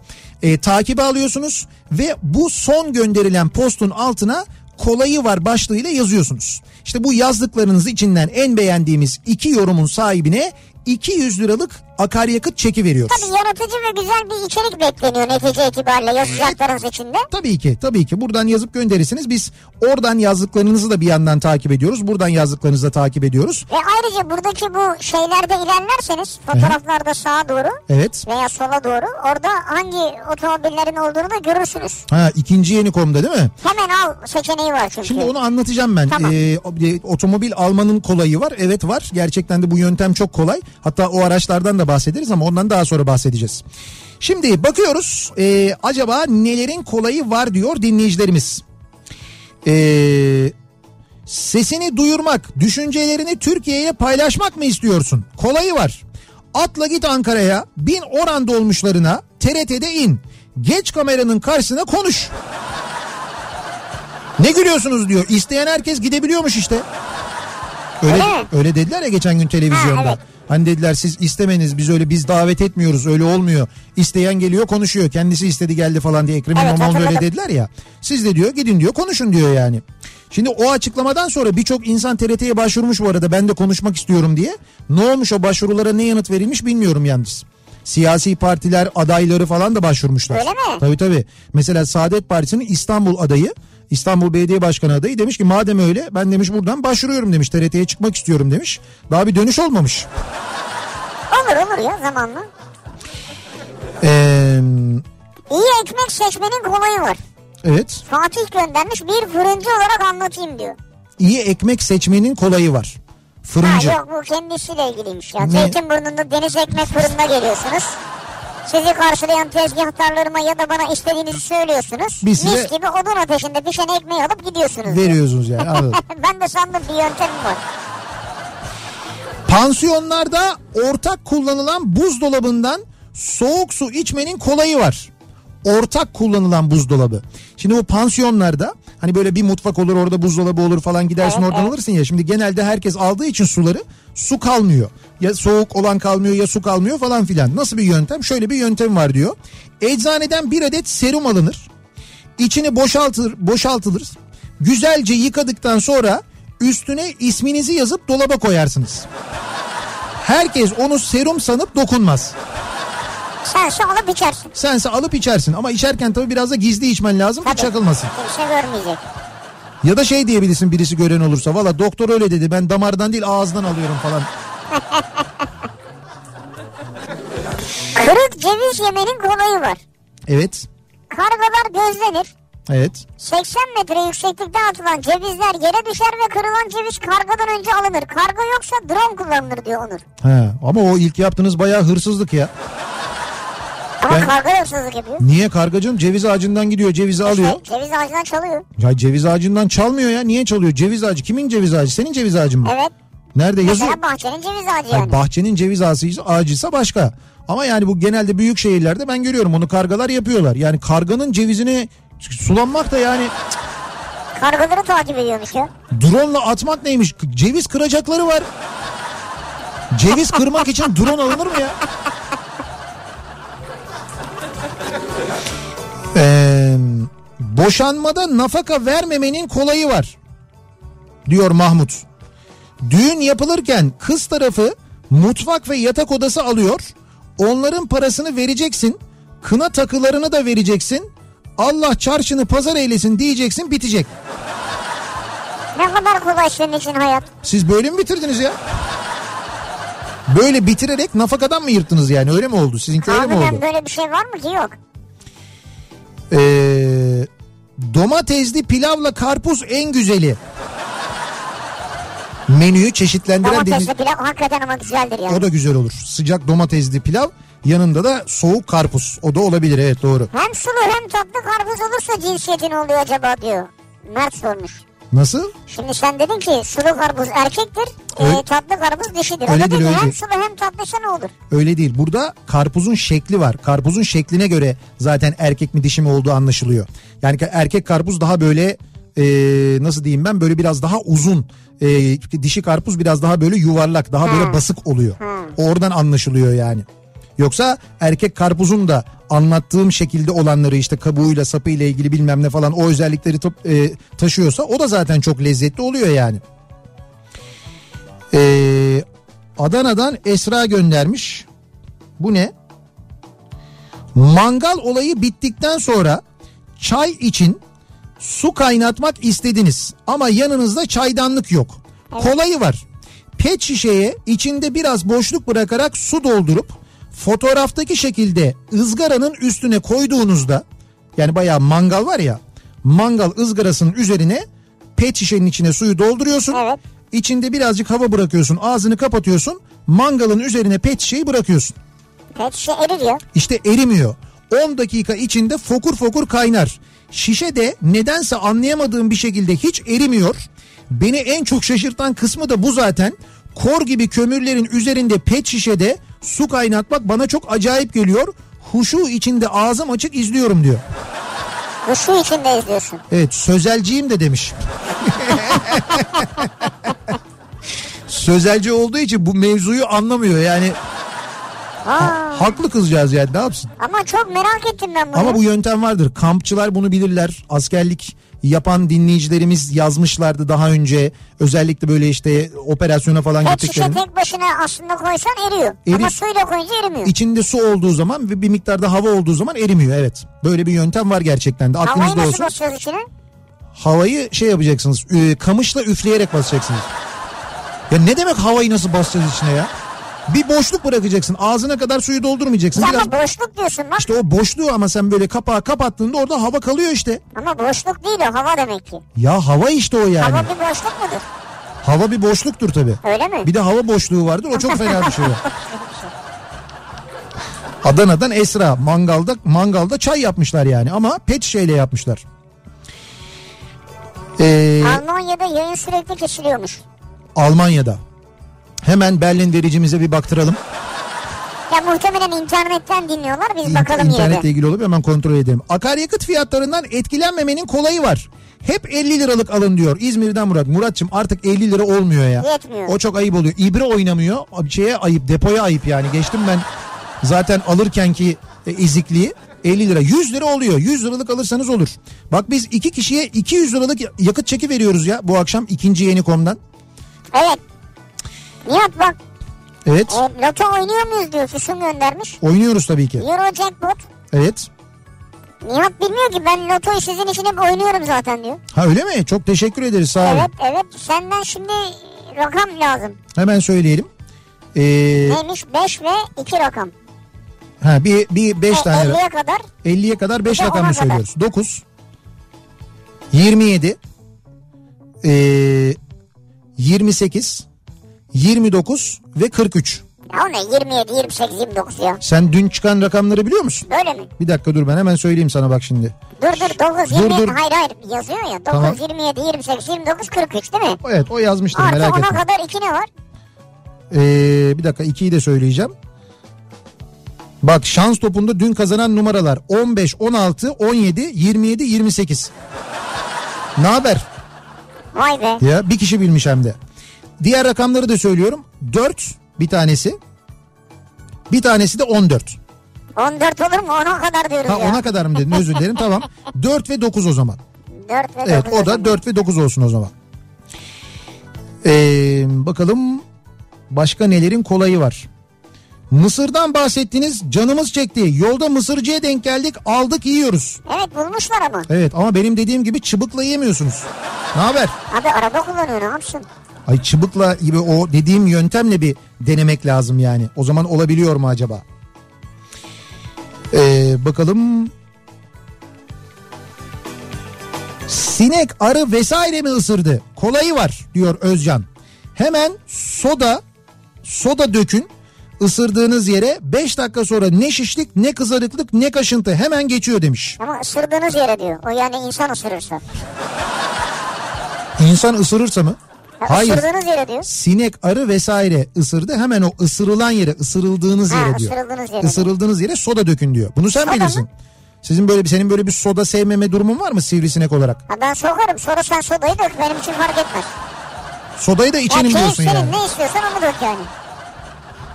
E, takibe alıyorsunuz ve bu son gönderilen postun altına kolayı var başlığıyla yazıyorsunuz. İşte bu yazdıklarınız içinden en beğendiğimiz iki yorumun sahibine 200 liralık akaryakıt çeki veriyoruz. Tabii yaratıcı ve güzel bir içerik bekleniyor netice itibariyle yazacaklarınız içinde. Tabii ki tabii ki buradan yazıp gönderirsiniz. Biz oradan yazdıklarınızı da bir yandan takip ediyoruz. Buradan yazdıklarınızı da takip ediyoruz. Ve ayrıca buradaki bu şeylerde ilerlerseniz fotoğraflarda sağa doğru Evet. veya sola doğru orada hangi otomobillerin olduğunu da görürsünüz. Ha ikinci yeni komda değil mi? Hemen al seçeneği var çünkü. Şimdi onu anlatacağım ben. Tamam. Ee, e, otomobil almanın kolayı var. Evet var. Gerçekten de bu yöntem çok kolay. Hatta o araçlardan da bahsederiz ama ondan daha sonra bahsedeceğiz. Şimdi bakıyoruz. Ee, acaba nelerin kolayı var diyor dinleyicilerimiz. Ee, sesini duyurmak, düşüncelerini Türkiye paylaşmak mı istiyorsun? Kolayı var. Atla git Ankara'ya, bin oran dolmuşlarına, TRT'de in. Geç kameranın karşısına konuş. Ne gülüyorsunuz diyor. İsteyen herkes gidebiliyormuş işte. Öyle, Öyle öyle dediler ya geçen gün televizyonda. Ha, evet. Hani dediler siz istemeniz biz öyle biz davet etmiyoruz öyle olmuyor. İsteyen geliyor konuşuyor kendisi istedi geldi falan diye Ekrem Evet, İmamoğlu öyle dediler ya. Siz de diyor gidin diyor konuşun diyor yani. Şimdi o açıklamadan sonra birçok insan TRT'ye başvurmuş bu arada ben de konuşmak istiyorum diye. Ne olmuş o başvurulara ne yanıt verilmiş bilmiyorum yalnız. Siyasi partiler adayları falan da başvurmuşlar. Öyle mi? Tabii tabii. Mesela Saadet Partisi'nin İstanbul adayı İstanbul Belediye Başkanı adayı demiş ki madem öyle ben demiş buradan başvuruyorum demiş TRT'ye çıkmak istiyorum demiş. Daha bir dönüş olmamış. Olur olur ya zamanla. Ee, İyi ekmek seçmenin kolayı var. evet Fatih göndermiş bir fırıncı olarak anlatayım diyor. iyi ekmek seçmenin kolayı var. Fırıncı. Ha yok bu kendisiyle ilgiliymiş ya. Ne? Zeytinburnu'nda deniz ekmek fırınına geliyorsunuz. Sizi karşılayan tezgahtarlarıma ya da bana istediğinizi söylüyorsunuz. Biz size- Mis gibi odun ateşinde pişen ekmeği alıp gidiyorsunuz. Veriyorsunuz yani anladım. ben de sandım bir yöntemim var. Pansiyonlarda ortak kullanılan buzdolabından soğuk su içmenin kolayı var. Ortak kullanılan buzdolabı. Şimdi bu pansiyonlarda hani böyle bir mutfak olur orada buzdolabı olur falan gidersin Evet, oradan evet. alırsın ya. Şimdi genelde herkes aldığı için suları su kalmıyor. Ya soğuk olan kalmıyor ya su kalmıyor falan filan. Nasıl bir yöntem? Şöyle bir yöntem var diyor. Eczaneden bir adet serum alınır. İçini boşaltır, boşaltılır. Güzelce yıkadıktan sonra üstüne isminizi yazıp dolaba koyarsınız. Herkes onu serum sanıp dokunmaz. Sen su alıp içersin. Sense alıp içersin ama içerken tabii biraz da gizli içmen lazım ki Tabii. çakılmasın. Kimse görmeyecek. Ya da şey diyebilirsin birisi gören olursa valla doktor öyle dedi ben damardan değil ağızdan alıyorum falan. Kırık ceviz yemenin kolayı var. Evet Kargalar gözlenir. evet 80 metre yükseklikte atılan cevizler yere düşer ve kırılan ceviz kargadan önce alınır. Karga yoksa drone kullanılır diyor Onur. He, ama o ilk yaptığınız bayağı hırsızlık ya. Ama Ben- karga hırsızlık yapıyor. Niye kargacığım ceviz ağacından gidiyor cevizi alıyor. Şey, ceviz ağacından çalıyor. Ya ceviz ağacından çalmıyor ya niye çalıyor ceviz ağacı kimin ceviz ağacı senin ceviz ağacın mı? Evet. Nerede yazıyor? Mesela bahçenin ceviz ağacı yani. bahçenin ceviz ağacıysa, ağacıysa başka. Ama yani bu genelde büyük şehirlerde ben görüyorum onu kargalar yapıyorlar. Yani karganın cevizini sulanmak da yani Kargaları takip ediyormuş ya. drone'la atmak neymiş? Ceviz kıracakları var. Ceviz kırmak için drone alınır mı ya? Ee, boşanmada nafaka vermemenin kolayı var. Diyor Mahmut. Düğün yapılırken kız tarafı mutfak ve yatak odası alıyor. Onların parasını vereceksin. Kına takılarını da vereceksin. Allah çarşını pazar eylesin diyeceksin bitecek. Ne kadar kolay senin için hayat. Siz böyle mi bitirdiniz ya? Böyle bitirerek nafakadan mı yırttınız yani öyle mi oldu? Sizinki öyle mi oldu? Harbiden böyle bir şey var mı ki yok. Ee, domatesli pilavla karpuz en güzeli. Menüyü çeşitlendiren deniz... Domatesli pilav hakikaten ama güzeldir yani. O da güzel olur. Sıcak domatesli pilav yanında da soğuk karpuz. O da olabilir evet doğru. Hem sulu hem tatlı karpuz olursa cinsiyetin oluyor acaba diyor. Mert sormuş. Nasıl? Şimdi sen dedin ki sulu karpuz erkektir, Öyle- e, tatlı karpuz dişidir. Öyle değil, öyle hem değil. sulu hem tatlıysa ne olur? Öyle değil. Burada karpuzun şekli var. Karpuzun şekline göre zaten erkek mi dişi mi olduğu anlaşılıyor. Yani erkek karpuz daha böyle e, nasıl diyeyim ben böyle biraz daha uzun. E, dişi karpuz biraz daha böyle yuvarlak daha böyle basık oluyor. Oradan anlaşılıyor yani. Yoksa erkek karpuzun da anlattığım şekilde olanları işte kabuğuyla sapıyla ilgili bilmem ne falan o özellikleri e, taşıyorsa o da zaten çok lezzetli oluyor yani. Ee, Adana'dan Esra göndermiş. Bu ne? Mangal olayı bittikten sonra çay için su kaynatmak istediniz ama yanınızda çaydanlık yok. Kolayı var. Pet şişeye içinde biraz boşluk bırakarak su doldurup fotoğraftaki şekilde ızgaranın üstüne koyduğunuzda yani bayağı mangal var ya mangal ızgarasının üzerine pet şişenin içine suyu dolduruyorsun. Evet. İçinde birazcık hava bırakıyorsun ağzını kapatıyorsun mangalın üzerine pet şişeyi bırakıyorsun. Pet şişe erir ya. İşte erimiyor. 10 dakika içinde fokur fokur kaynar. Şişe de nedense anlayamadığım bir şekilde hiç erimiyor. Beni en çok şaşırtan kısmı da bu zaten. Kor gibi kömürlerin üzerinde pet şişede su kaynatmak bana çok acayip geliyor. Huşu içinde ağzım açık izliyorum diyor. Bu su içinde izliyorsun. Evet sözelciyim de demiş. sözelci olduğu için bu mevzuyu anlamıyor yani. Aa, Haklı kızcağız yani ne yapsın? ama çok merak ettim ben bunu. Ama bu yöntem vardır. Kampçılar bunu bilirler. Askerlik yapan dinleyicilerimiz yazmışlardı daha önce. Özellikle böyle işte operasyona falan Pet şişe gittiklerinde. tek başına aslında koysan eriyor. Eri- Ama suyla koyunca erimiyor. İçinde su olduğu zaman ve bir miktarda hava olduğu zaman erimiyor evet. Böyle bir yöntem var gerçekten de Havayı aklınızda nasıl olsun. basıyoruz içine? Havayı şey yapacaksınız e, kamışla üfleyerek basacaksınız. Ya ne demek havayı nasıl basacağız içine ya? Bir boşluk bırakacaksın ağzına kadar suyu doldurmayacaksın. Ya Biraz Ama boşluk diyorsun bak. işte o boşluğu ama sen böyle kapağı kapattığında orada hava kalıyor işte. Ama boşluk değil o hava demek ki. Ya hava işte o yani. Hava bir boşluk mudur? Hava bir boşluktur tabii. Öyle mi? Bir de hava boşluğu vardır o çok fena bir şey. Adana'dan Esra mangalda mangalda çay yapmışlar yani ama pet şişeyle yapmışlar. Ee, Almanya'da yayın sürekli kesiliyormuş. Almanya'da. Hemen Berlin vericimize bir baktıralım. Ya muhtemelen internetten dinliyorlar biz İn- bakalım yine İnternetle ilgili olup hemen kontrol edelim. Akaryakıt fiyatlarından etkilenmemenin kolayı var. Hep 50 liralık alın diyor İzmir'den Murat. Muratçım artık 50 lira olmuyor ya. Yetmiyor. O çok ayıp oluyor. İbre oynamıyor. Şeye ayıp, depoya ayıp yani. Geçtim ben zaten alırkenki e, ezikliği 50 lira. 100 lira oluyor. 100 liralık alırsanız olur. Bak biz iki kişiye 200 liralık yakıt çeki veriyoruz ya bu akşam ikinci yeni komdan. Evet. Nihat bak Evet. e, loto oynuyor muyuz diyor Füsun göndermiş. Oynuyoruz tabii ki. Euro Jackpot. Evet. Nihat bilmiyor ki ben lotoyu sizin için hep oynuyorum zaten diyor. Ha öyle mi? Çok teşekkür ederiz sağ olun. Evet evet senden şimdi rakam lazım. Hemen söyleyelim. Ee, Neymiş 5 ve 2 rakam. ha bir bir 5 E, tane 50'ye kadar 50'ye kadar 5 Bir de rakam mı söylüyoruz? 9 27 ee, 28 29 ve 43. ya o ne 27 28 29 ya. Sen dün çıkan rakamları biliyor musun? Böyle mi? Bir dakika dur ben hemen söyleyeyim sana bak şimdi. Dur dur 9 Dur, 27 dur. hayır hayır yazıyor ya 9 Tamam. 27 28 29 43 değil mi? Evet o yazmıştır Artı merak ona etme. kadar 2 ne var? Ee, bir dakika 2'yi de söyleyeceğim. Bak şans topunda dün kazanan numaralar 15, 16, 17, 27, 28. Ne haber? Vay be. Ya bir kişi bilmiş hem de. Diğer rakamları da söylüyorum. 4 bir tanesi. Bir tanesi de 14. 14 olur mu? Ona kadar diyoruz Ha ya. ona kadar mı dedin özür dilerim tamam. 4 ve 9 o zaman. 4 ve Evet 9 o da 4 ve 9 olsun o zaman. Ee, bakalım başka nelerin kolayı var. Mısırdan bahsettiniz canımız çekti. Yolda mısırcıya denk geldik aldık yiyoruz. Evet bulmuşlar ama. Evet ama benim dediğim gibi çıbıkla yiyemiyorsunuz. Ne haber? Abi araba kullanıyor ne yapsın? Ay çıbıkla gibi o dediğim yöntemle bir denemek lazım yani. O zaman olabiliyor mu acaba? Ee, bakalım. Sinek, arı vesaire mi ısırdı? Kolayı var diyor Özcan. Hemen soda, soda dökün ısırdığınız yere 5 dakika sonra ne şişlik ne kızarıklık ne kaşıntı hemen geçiyor demiş. Ama ısırdığınız yere diyor. O yani insan ısırırsa. İnsan ısırırsa mı? Ya Hayır. Isırdığınız yere diyor. Sinek, arı vesaire ısırdı. Hemen o ısırılan yere, ısırıldığınız Ha, yere diyor. ısırıldığınız yere. Isırıldığınız yere soda dökün diyor. Bunu sen Soda bilirsin. mı? Sizin böyle bir senin böyle bir soda sevmeme durumun var mı sivrisinek olarak? Ha ben sokarım. Sonra sen sodayı dök. Benim için fark etmez. Sodayı da Ya içelim keyif diyorsun senin. yani. Ne istiyorsan onu dök yani.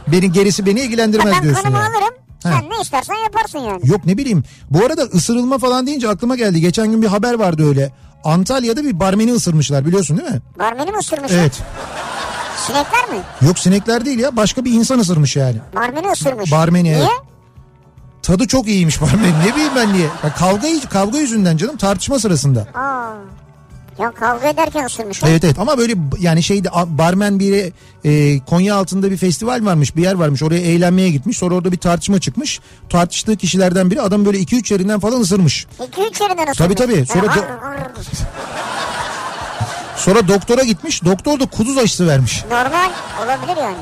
Beni gerisi beni Ha, ilgilendirmez ben diyorsun kanımı yani. alırım. Ha. Sen ne istersen yaparsın yani. Yok ne bileyim. Bu arada ısırılma falan deyince aklıma geldi. Geçen gün bir haber vardı öyle. Antalya'da bir barmeni ısırmışlar biliyorsun değil mi? Barmeni mi ısırmış? Evet. Sinekler mi? Yok sinekler değil ya. Başka bir insan ısırmış yani. Barmeni ısırmış. Barmeni, Niye? evet. Tadı çok iyiymiş barmenin. Ne bileyim ben niye? Ya kavga kavga yüzünden canım tartışma sırasında. Aa. Ya kavga ederken ısırmış. Evet evet ama böyle yani şeyde barmen bir e, Konya altında bir festival varmış bir yer varmış oraya eğlenmeye gitmiş sonra orada bir tartışma çıkmış tartıştığı kişilerden biri adam böyle 2-3 yerinden falan ısırmış. 2-3 yerinden ısırmış. Tabii, tabii. Sonra Ha, do- ar- ar- Sonra doktora gitmiş doktor da kuduz aşısı vermiş. Normal olabilir yani.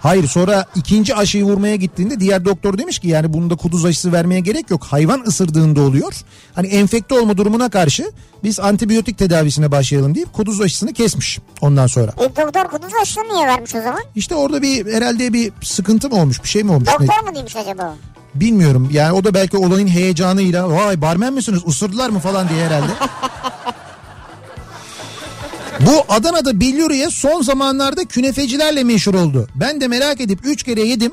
Hayır sonra ikinci aşıyı vurmaya gittiğinde diğer doktor demiş ki yani bunda kuduz aşısı vermeye gerek yok. Hayvan ısırdığında oluyor. Hani enfekte olma durumuna karşı biz antibiyotik tedavisine başlayalım deyip kuduz aşısını kesmiş ondan sonra. E doktor kuduz aşısını niye vermiş o zaman? İşte orada bir herhalde bir sıkıntı mı olmuş bir şey mi olmuş? Ne- Doktor mu demiş acaba? Bilmiyorum yani o da belki olayın heyecanıyla vay barmen misiniz ısırdılar mı falan diye herhalde. Bu Adana'da billuriye son zamanlarda künefecilerle meşhur oldu. Ben de merak edip 3 kere yedim.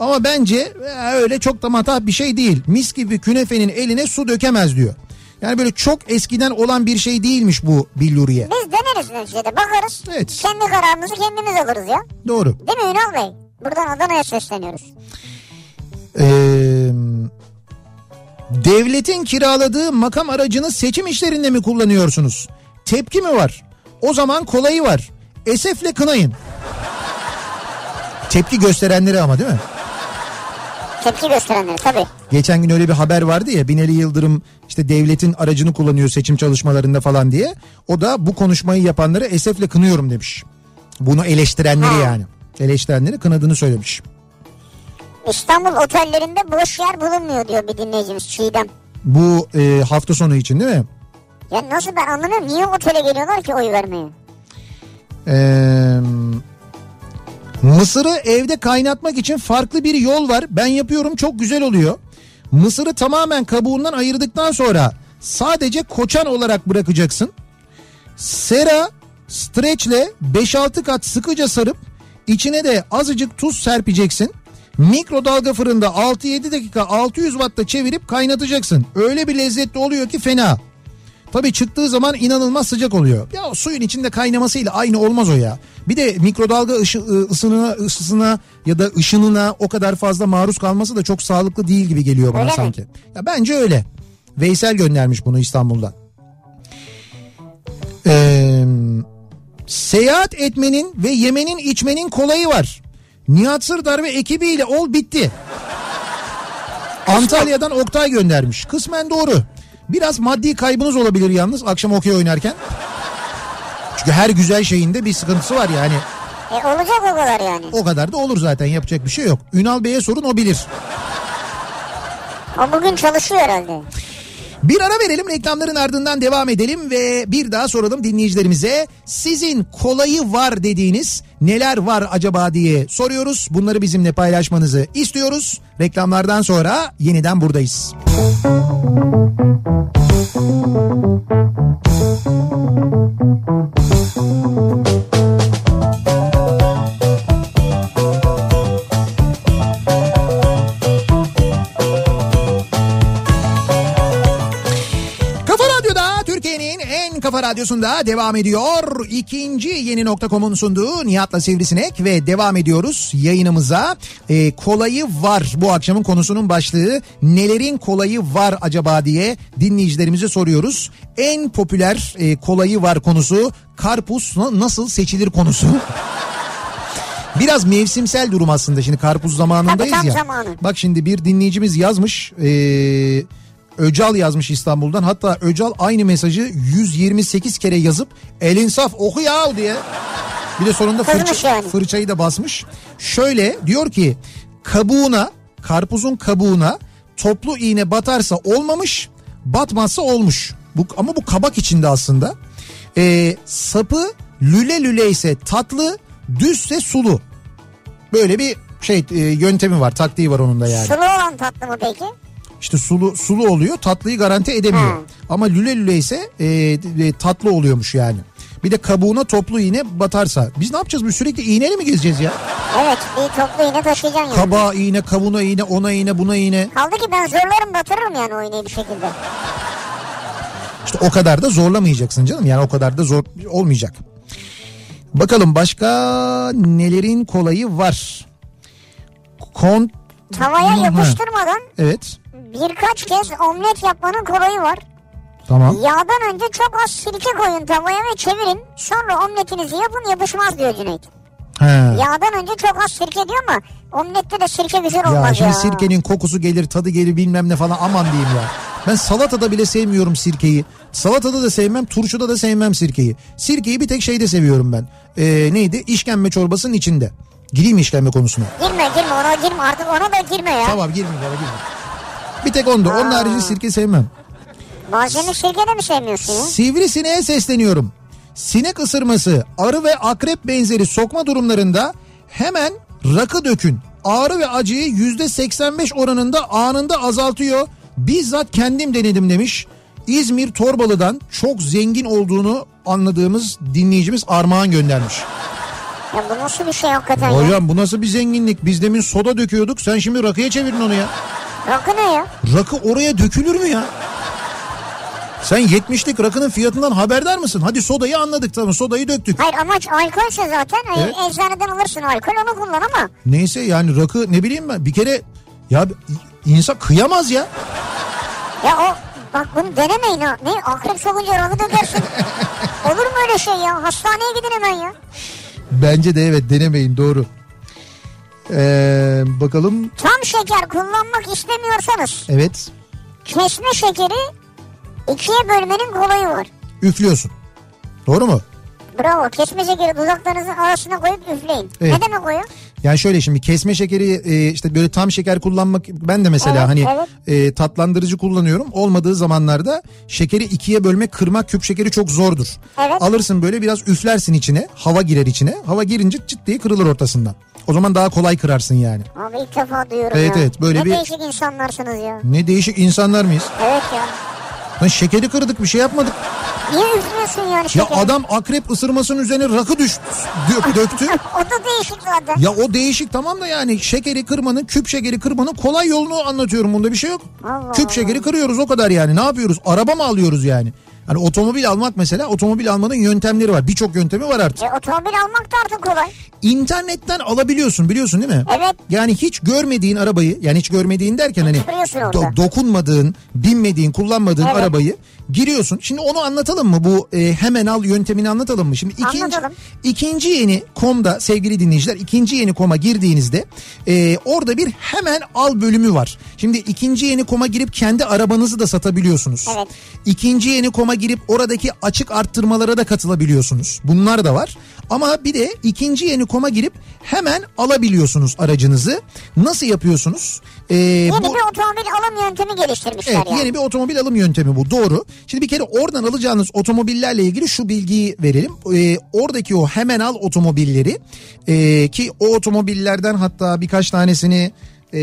Ama bence e, öyle çok da matah bir şey değil. Mis gibi künefenin eline su dökemez diyor. Yani böyle çok eskiden olan bir şey değilmiş bu billuriye. Biz deneriz neticede bakarız. Evet. Kendi kararımızı kendimiz alırız ya. Doğru. Değil mi Ünal Bey? Buradan Adana'ya sesleniyoruz. Ee, devletin kiraladığı makam aracını seçim işlerinde mi kullanıyorsunuz? Tepki mi var? O zaman kolayı var. Esefle kınayın. Tepki gösterenleri ama değil mi? Tepki gösterenleri tabii. Geçen gün öyle bir haber vardı ya Binali Yıldırım işte devletin aracını kullanıyor seçim çalışmalarında falan diye. O da bu konuşmayı yapanları esefle kınıyorum demiş. Bunu eleştirenleri Ha. yani. Eleştirenleri kınadığını söylemiş. İstanbul otellerinde boş yer bulunmuyor diyor bir dinleyicimiz Çiğdem. Bu e, hafta sonu için değil mi? Ya nasıl ben anlamıyorum niye otele geliyorlar ki oy vermeye? Ee, mısırı evde kaynatmak için farklı bir yol var. Ben yapıyorum çok güzel oluyor. Mısırı tamamen kabuğundan ayırdıktan sonra sadece koçan olarak bırakacaksın. Sera streçle 5-6 kat sıkıca sarıp içine de azıcık tuz serpeceksin. Mikrodalga fırında 6-7 dakika 600 wattta çevirip kaynatacaksın. Öyle bir lezzetli oluyor ki fena. Tabii çıktığı zaman inanılmaz sıcak oluyor. Ya suyun içinde kaynamasıyla aynı olmaz o ya. Bir de mikrodalga ışı, ı, ısınına, ısısına ya da ışınına o kadar fazla maruz kalması da çok sağlıklı değil gibi geliyor bana Öyle mi? sanki. Ya bence öyle. Veysel göndermiş bunu İstanbul'dan. Ee, seyahat etmenin ve yemenin içmenin kolayı var. Nihat Sırdar ve ekibiyle ol bitti. Antalya'dan Oktay göndermiş. Kısmen doğru. Biraz maddi kaybınız olabilir yalnız akşam okey oynarken. Çünkü her güzel şeyinde bir sıkıntısı var yani. E olacak o kadar yani. O kadar da olur zaten yapacak bir şey yok. Ünal Bey'e sorun o bilir. O bugün çalışıyor herhalde. Bir ara verelim reklamların ardından devam edelim ve bir daha soralım dinleyicilerimize. Sizin kolayı var dediğiniz neler var acaba diye soruyoruz. Bunları bizimle paylaşmanızı istiyoruz. Reklamlardan sonra yeniden buradayız. Kafa radyosunda devam ediyor. İkinci yeni nokta.com'un sunduğu Nihat'la Sivrisinek ve devam ediyoruz yayınımıza. Ee, kolayı var bu akşamın konusunun başlığı. Nelerin kolayı var acaba diye dinleyicilerimize soruyoruz. En popüler e, kolayı var konusu karpuz na- nasıl seçilir konusu. Biraz mevsimsel durum aslında şimdi karpuz zamanındayız Tabii, tam ya. zamanı. Bak şimdi bir dinleyicimiz yazmış. Ee, Öcal yazmış İstanbul'dan. Hatta Öcal aynı mesajı 128 kere yazıp el insaf oku ya diye. Bir de sonunda fırça, yani. fırçayı da basmış. Şöyle diyor ki kabuğuna karpuzun kabuğuna toplu iğne batarsa olmamış batmazsa olmuş. Bu, ama bu kabak içinde aslında. Ee, sapı lüle lüle ise tatlı düzse sulu. Böyle bir şey e, yöntemi var taktiği var onun da yani. Sulu olan tatlı mı peki? İşte sulu sulu oluyor tatlıyı garanti edemiyor. Ha. Ama lüle lüle ise e, e, tatlı oluyormuş yani. Bir de kabuğuna toplu iğne batarsa. Biz ne yapacağız? Biz sürekli iğneyle mi gezeceğiz ya? Evet bir toplu iğne taşıyacaksın yani. Kabağa iğne, kabuğuna iğne, ona iğne, buna iğne. Kaldı ki ben zorlarım batırırım yani o iğneyi bir şekilde. İşte o kadar da zorlamayacaksın canım. Yani o kadar da zor olmayacak. Bakalım başka nelerin kolayı var? Kon... Tavaya yapıştırmadan Evet. Birkaç kez omlet yapmanın kolayı var. Tamam. Yağdan önce çok az sirke koyun tavaya ve çevirin. Sonra omletinizi yapın yapışmaz diyor Cüneyt. He. Yağdan önce çok az sirke diyor ama omlette de sirke güzel Ya olmaz şimdi ya. sirkenin kokusu gelir, tadı gelir bilmem ne falan aman diyeyim ya. Ben salatada bile sevmiyorum sirkeyi. Salatada da sevmem, turşuda da sevmem sirkeyi. Sirkeyi bir tek şeyde seviyorum ben. Ee, neydi? İşkembe çorbasının içinde. Gireyim işkembe konusuna? Girme girme ona girme artık ona da girme ya. Tamam girmeyeyim bana girme. Bir tek onda. Onun harici sirke sevmem. Bazen sirke de mi sevmiyorsun ya? Sivrisineğe sesleniyorum. Sinek ısırması, arı ve akrep benzeri sokma durumlarında hemen rakı dökün. Ağrı ve acıyı yüzde 85 oranında anında azaltıyor. Bizzat kendim denedim demiş. İzmir Torbalı'dan çok zengin olduğunu anladığımız dinleyicimiz Armağan göndermiş. Ya bu nasıl bir şey hakikaten ya? Hocam bu nasıl bir zenginlik? Biz demin soda döküyorduk. Sen şimdi rakıya çevirdin onu ya. Rakı ne ya? Rakı oraya dökülür mü ya? Sen 70'lik rakının fiyatından haberdar mısın? Hadi sodayı anladık tamam sodayı döktük. Hayır amaç alkolse zaten hani Evet. eczaneden alırsın alkol onu kullan ama. Neyse yani rakı ne bileyim ben bir kere ya insan kıyamaz ya. Ya o bak bunu denemeyin ha. Ne akrep sokunca rakı dökersin. Olur mu öyle şey ya? Hastaneye gidin hemen ya. Bence de evet denemeyin doğru. Ee, bakalım Tam şeker kullanmak istemiyorsanız evet kesme şekeri ikiye bölmenin kolayı var. üflüyorsun. Doğru mu? Bravo kesme şekeri dudaklarınızın arasına koyup üfleyin. Evet. Ne demek o ya? Yani şöyle şimdi kesme şekeri e, işte böyle tam şeker kullanmak ben de mesela Evet, hani evet. e, tatlandırıcı kullanıyorum. Olmadığı zamanlarda şekeri ikiye bölmek kırmak küp şekeri çok zordur. Evet. Alırsın böyle biraz üflersin içine hava girer içine. Hava girince çıt diye kırılır ortasından. O zaman daha kolay kırarsın yani. Abi ilk defa duyuyorum Evet, ya. evet, böyle ne bir- değişik insanlarsınız ya. Ne değişik insanlar mıyız? Evet ya. Lan şekeri kırdık bir şey yapmadık. Niye üflüyorsun yani Ya şekeri? adam akrep ısırmasının üzerine rakı düştü, dö- döktü. O da değişik zaten. Ya o değişik tamam da yani şekeri kırmanın küp şekeri kırmanın kolay yolunu anlatıyorum bunda bir şey yok. Allah küp Allah. şekeri kırıyoruz o kadar yani ne yapıyoruz araba mı alıyoruz yani? Hani otomobil almak mesela otomobil almanın yöntemleri var birçok yöntemi var artık. E, otomobil almak da artık kolay. İnternetten alabiliyorsun biliyorsun değil mi? Evet. Yani hiç görmediğin arabayı yani hiç görmediğin derken hani do- dokunmadığın, binmediğin, kullanmadığın Evet. arabayı giriyorsun. Şimdi onu anlatalım mı? Bu e, hemen al yöntemini anlatalım mı? Şimdi ikinci Anlatalım. ikinci yeni komda sevgili dinleyiciler ikinci yeni koma girdiğinizde e, orada bir hemen al bölümü var. Şimdi ikinci yeni koma girip kendi arabanızı da satabiliyorsunuz. Evet. İkinci yeni koma girip oradaki açık arttırmalara da katılabiliyorsunuz. Bunlar da var. Ama bir de ikinci yeni koma girip hemen alabiliyorsunuz aracınızı. Nasıl yapıyorsunuz? Ee, Yeni bu- bir otomobil alım yöntemi geliştirmişler Evet yani. yeni bir otomobil alım yöntemi bu doğru. Şimdi bir kere oradan alacağınız otomobillerle ilgili şu bilgiyi verelim. Ee, oradaki o hemen al otomobilleri e, ki o otomobillerden hatta birkaç tanesini e,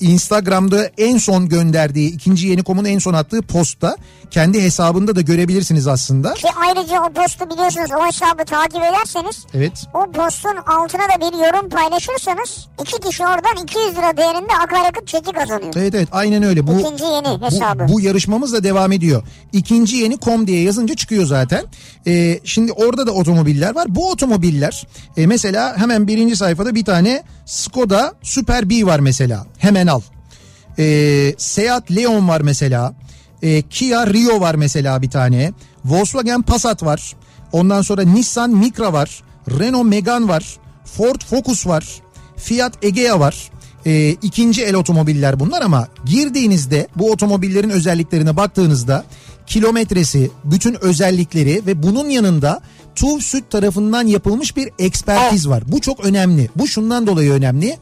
Instagram'da en son gönderdiği ikinci yeni komun en son attığı postta kendi hesabında da görebilirsiniz aslında. Ki ayrıca o postu biliyorsunuz o hesabı takip ederseniz Evet. o postun altına da bir yorum paylaşırsanız iki kişi oradan 200 lira değerinde akaryakıt çeki kazanıyor. Evet evet aynen öyle. Bu, İkinci yeni hesabı. Bu, bu yarışmamız da devam ediyor. İkinci yeni kom diye yazınca çıkıyor zaten. Ee, şimdi orada da otomobiller var. Bu otomobiller e, mesela hemen birinci sayfada bir tane Skoda Super B var mesela. Hemen Ee, Seat Leon var mesela. Ee, Kia Rio var mesela bir tane. Volkswagen Passat var. Ondan sonra Nissan Micra var. Renault Megane var. Ford Focus var. Fiat Egea var. Ee, ikinci el otomobiller bunlar ama girdiğinizde bu otomobillerin özelliklerine baktığınızda kilometresi, bütün özellikleri ve bunun yanında TUV Süt tarafından yapılmış bir ekspertiz var. Bu çok önemli. Bu şundan dolayı önemli.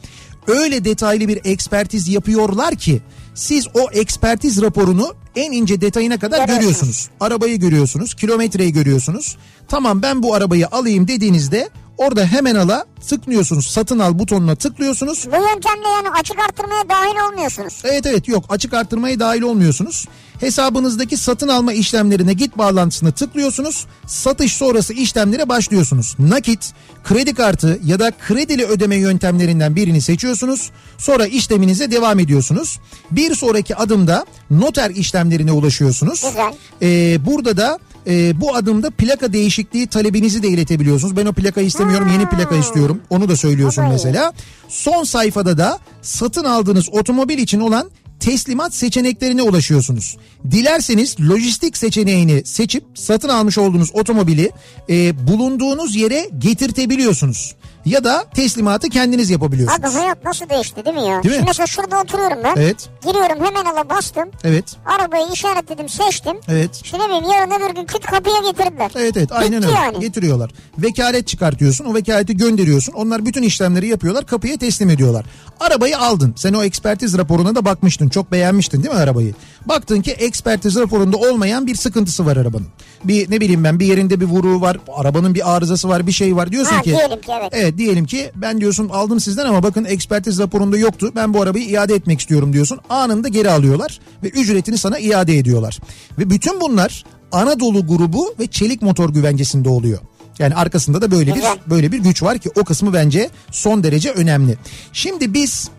Öyle detaylı bir ekspertiz yapıyorlar ki siz o ekspertiz raporunu en ince detayına kadar Görüyorsunuz. görüyorsunuz. Arabayı görüyorsunuz, kilometreyi görüyorsunuz. Tamam ben bu arabayı alayım dediğinizde orada hemen ala tıklıyorsunuz. Satın al butonuna tıklıyorsunuz. Bu yöntemle yani açık arttırmaya dahil olmuyorsunuz. Evet evet yok açık arttırmaya dahil olmuyorsunuz. Hesabınızdaki satın alma işlemlerine git bağlantısına tıklıyorsunuz. Satış sonrası işlemlere başlıyorsunuz. Nakit, kredi kartı ya da kredili ödeme yöntemlerinden birini seçiyorsunuz. Sonra işleminize devam ediyorsunuz. Bir sonraki adımda noter işlemlerine ulaşıyorsunuz. Güzel. Ee, burada da e, bu adımda plaka değişikliği talebinizi de iletebiliyorsunuz. Ben o plakayı istemiyorum yeni plaka istiyorum. Onu da söylüyorsun mesela. Son sayfada da satın aldığınız otomobil için olan teslimat seçeneklerine ulaşıyorsunuz. Dilerseniz lojistik seçeneğini seçip satın almış olduğunuz otomobili e, bulunduğunuz yere getirtebiliyorsunuz. Ya da teslimatı kendiniz yapabiliyorsunuz. Abi hayat nasıl değişti değil mi ya? Değil mi? Şimdi mesela şurada oturuyorum ben. Evet. Giriyorum hemen ala bastım. Evet. Arabayı işaretledim seçtim. Evet. Şimdi ne bileyim yarın öbür gün küt kapıya getirdiler. Evet evet aynen Bitti öyle yani. getiriyorlar. Vekalet çıkartıyorsun o vekaleti gönderiyorsun onlar bütün işlemleri yapıyorlar kapıya teslim ediyorlar. Arabayı aldın sen o ekspertiz raporuna da bakmıştın çok beğenmiştin değil mi arabayı? Baktın ki ekspertiz raporunda olmayan bir sıkıntısı var arabanın. Bir ne bileyim ben bir yerinde bir vuruğu var. Arabanın bir arızası var bir şey var diyorsun Ha, ki. diyelim ki evet. Evet diyelim ki ben diyorsun aldım sizden ama bakın ekspertiz raporunda yoktu. Ben bu arabayı iade etmek istiyorum diyorsun. Anında geri alıyorlar ve ücretini sana iade ediyorlar. Ve bütün bunlar Anadolu grubu ve çelik motor güvencesinde oluyor. Yani arkasında da böyle bir böyle bir güç var ki o kısmı bence son derece önemli. Şimdi biz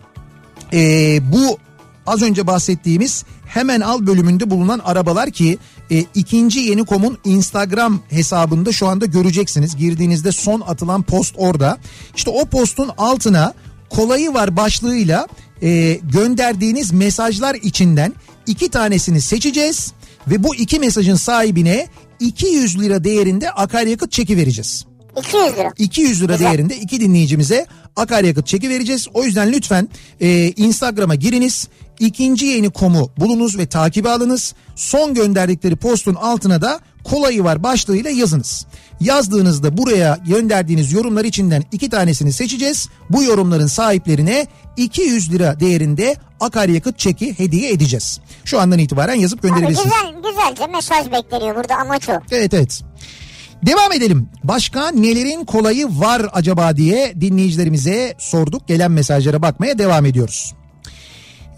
ee, bu az önce bahsettiğimiz hemen al bölümünde bulunan arabalar ki e, ikinci yeni komun Instagram hesabında şu anda göreceksiniz. Girdiğinizde son atılan post orada. İşte o postun altına kolayı var başlığıyla e, gönderdiğiniz mesajlar içinden iki tanesini seçeceğiz ve bu iki mesajın sahibine 200 lira değerinde akaryakıt çeki vereceğiz. 200 lira. 200 lira Güzel. değerinde iki dinleyicimize akaryakıt çeki vereceğiz. O yüzden lütfen e, Instagram'a giriniz. İkinci yeni komu bulunuz ve takibe alınız. Son gönderdikleri postun altına da kolayı var başlığıyla yazınız. Yazdığınızda buraya gönderdiğiniz yorumlar içinden iki tanesini seçeceğiz. Bu yorumların sahiplerine 200 lira değerinde akaryakıt çeki hediye edeceğiz. Şu andan itibaren yazıp Abi gönderebilirsiniz. güzel, güzelce mesaj bekleniyor burada amaç o. Evet evet. Devam edelim. Başka nelerin kolayı var acaba diye dinleyicilerimize sorduk. Gelen mesajlara bakmaya devam ediyoruz.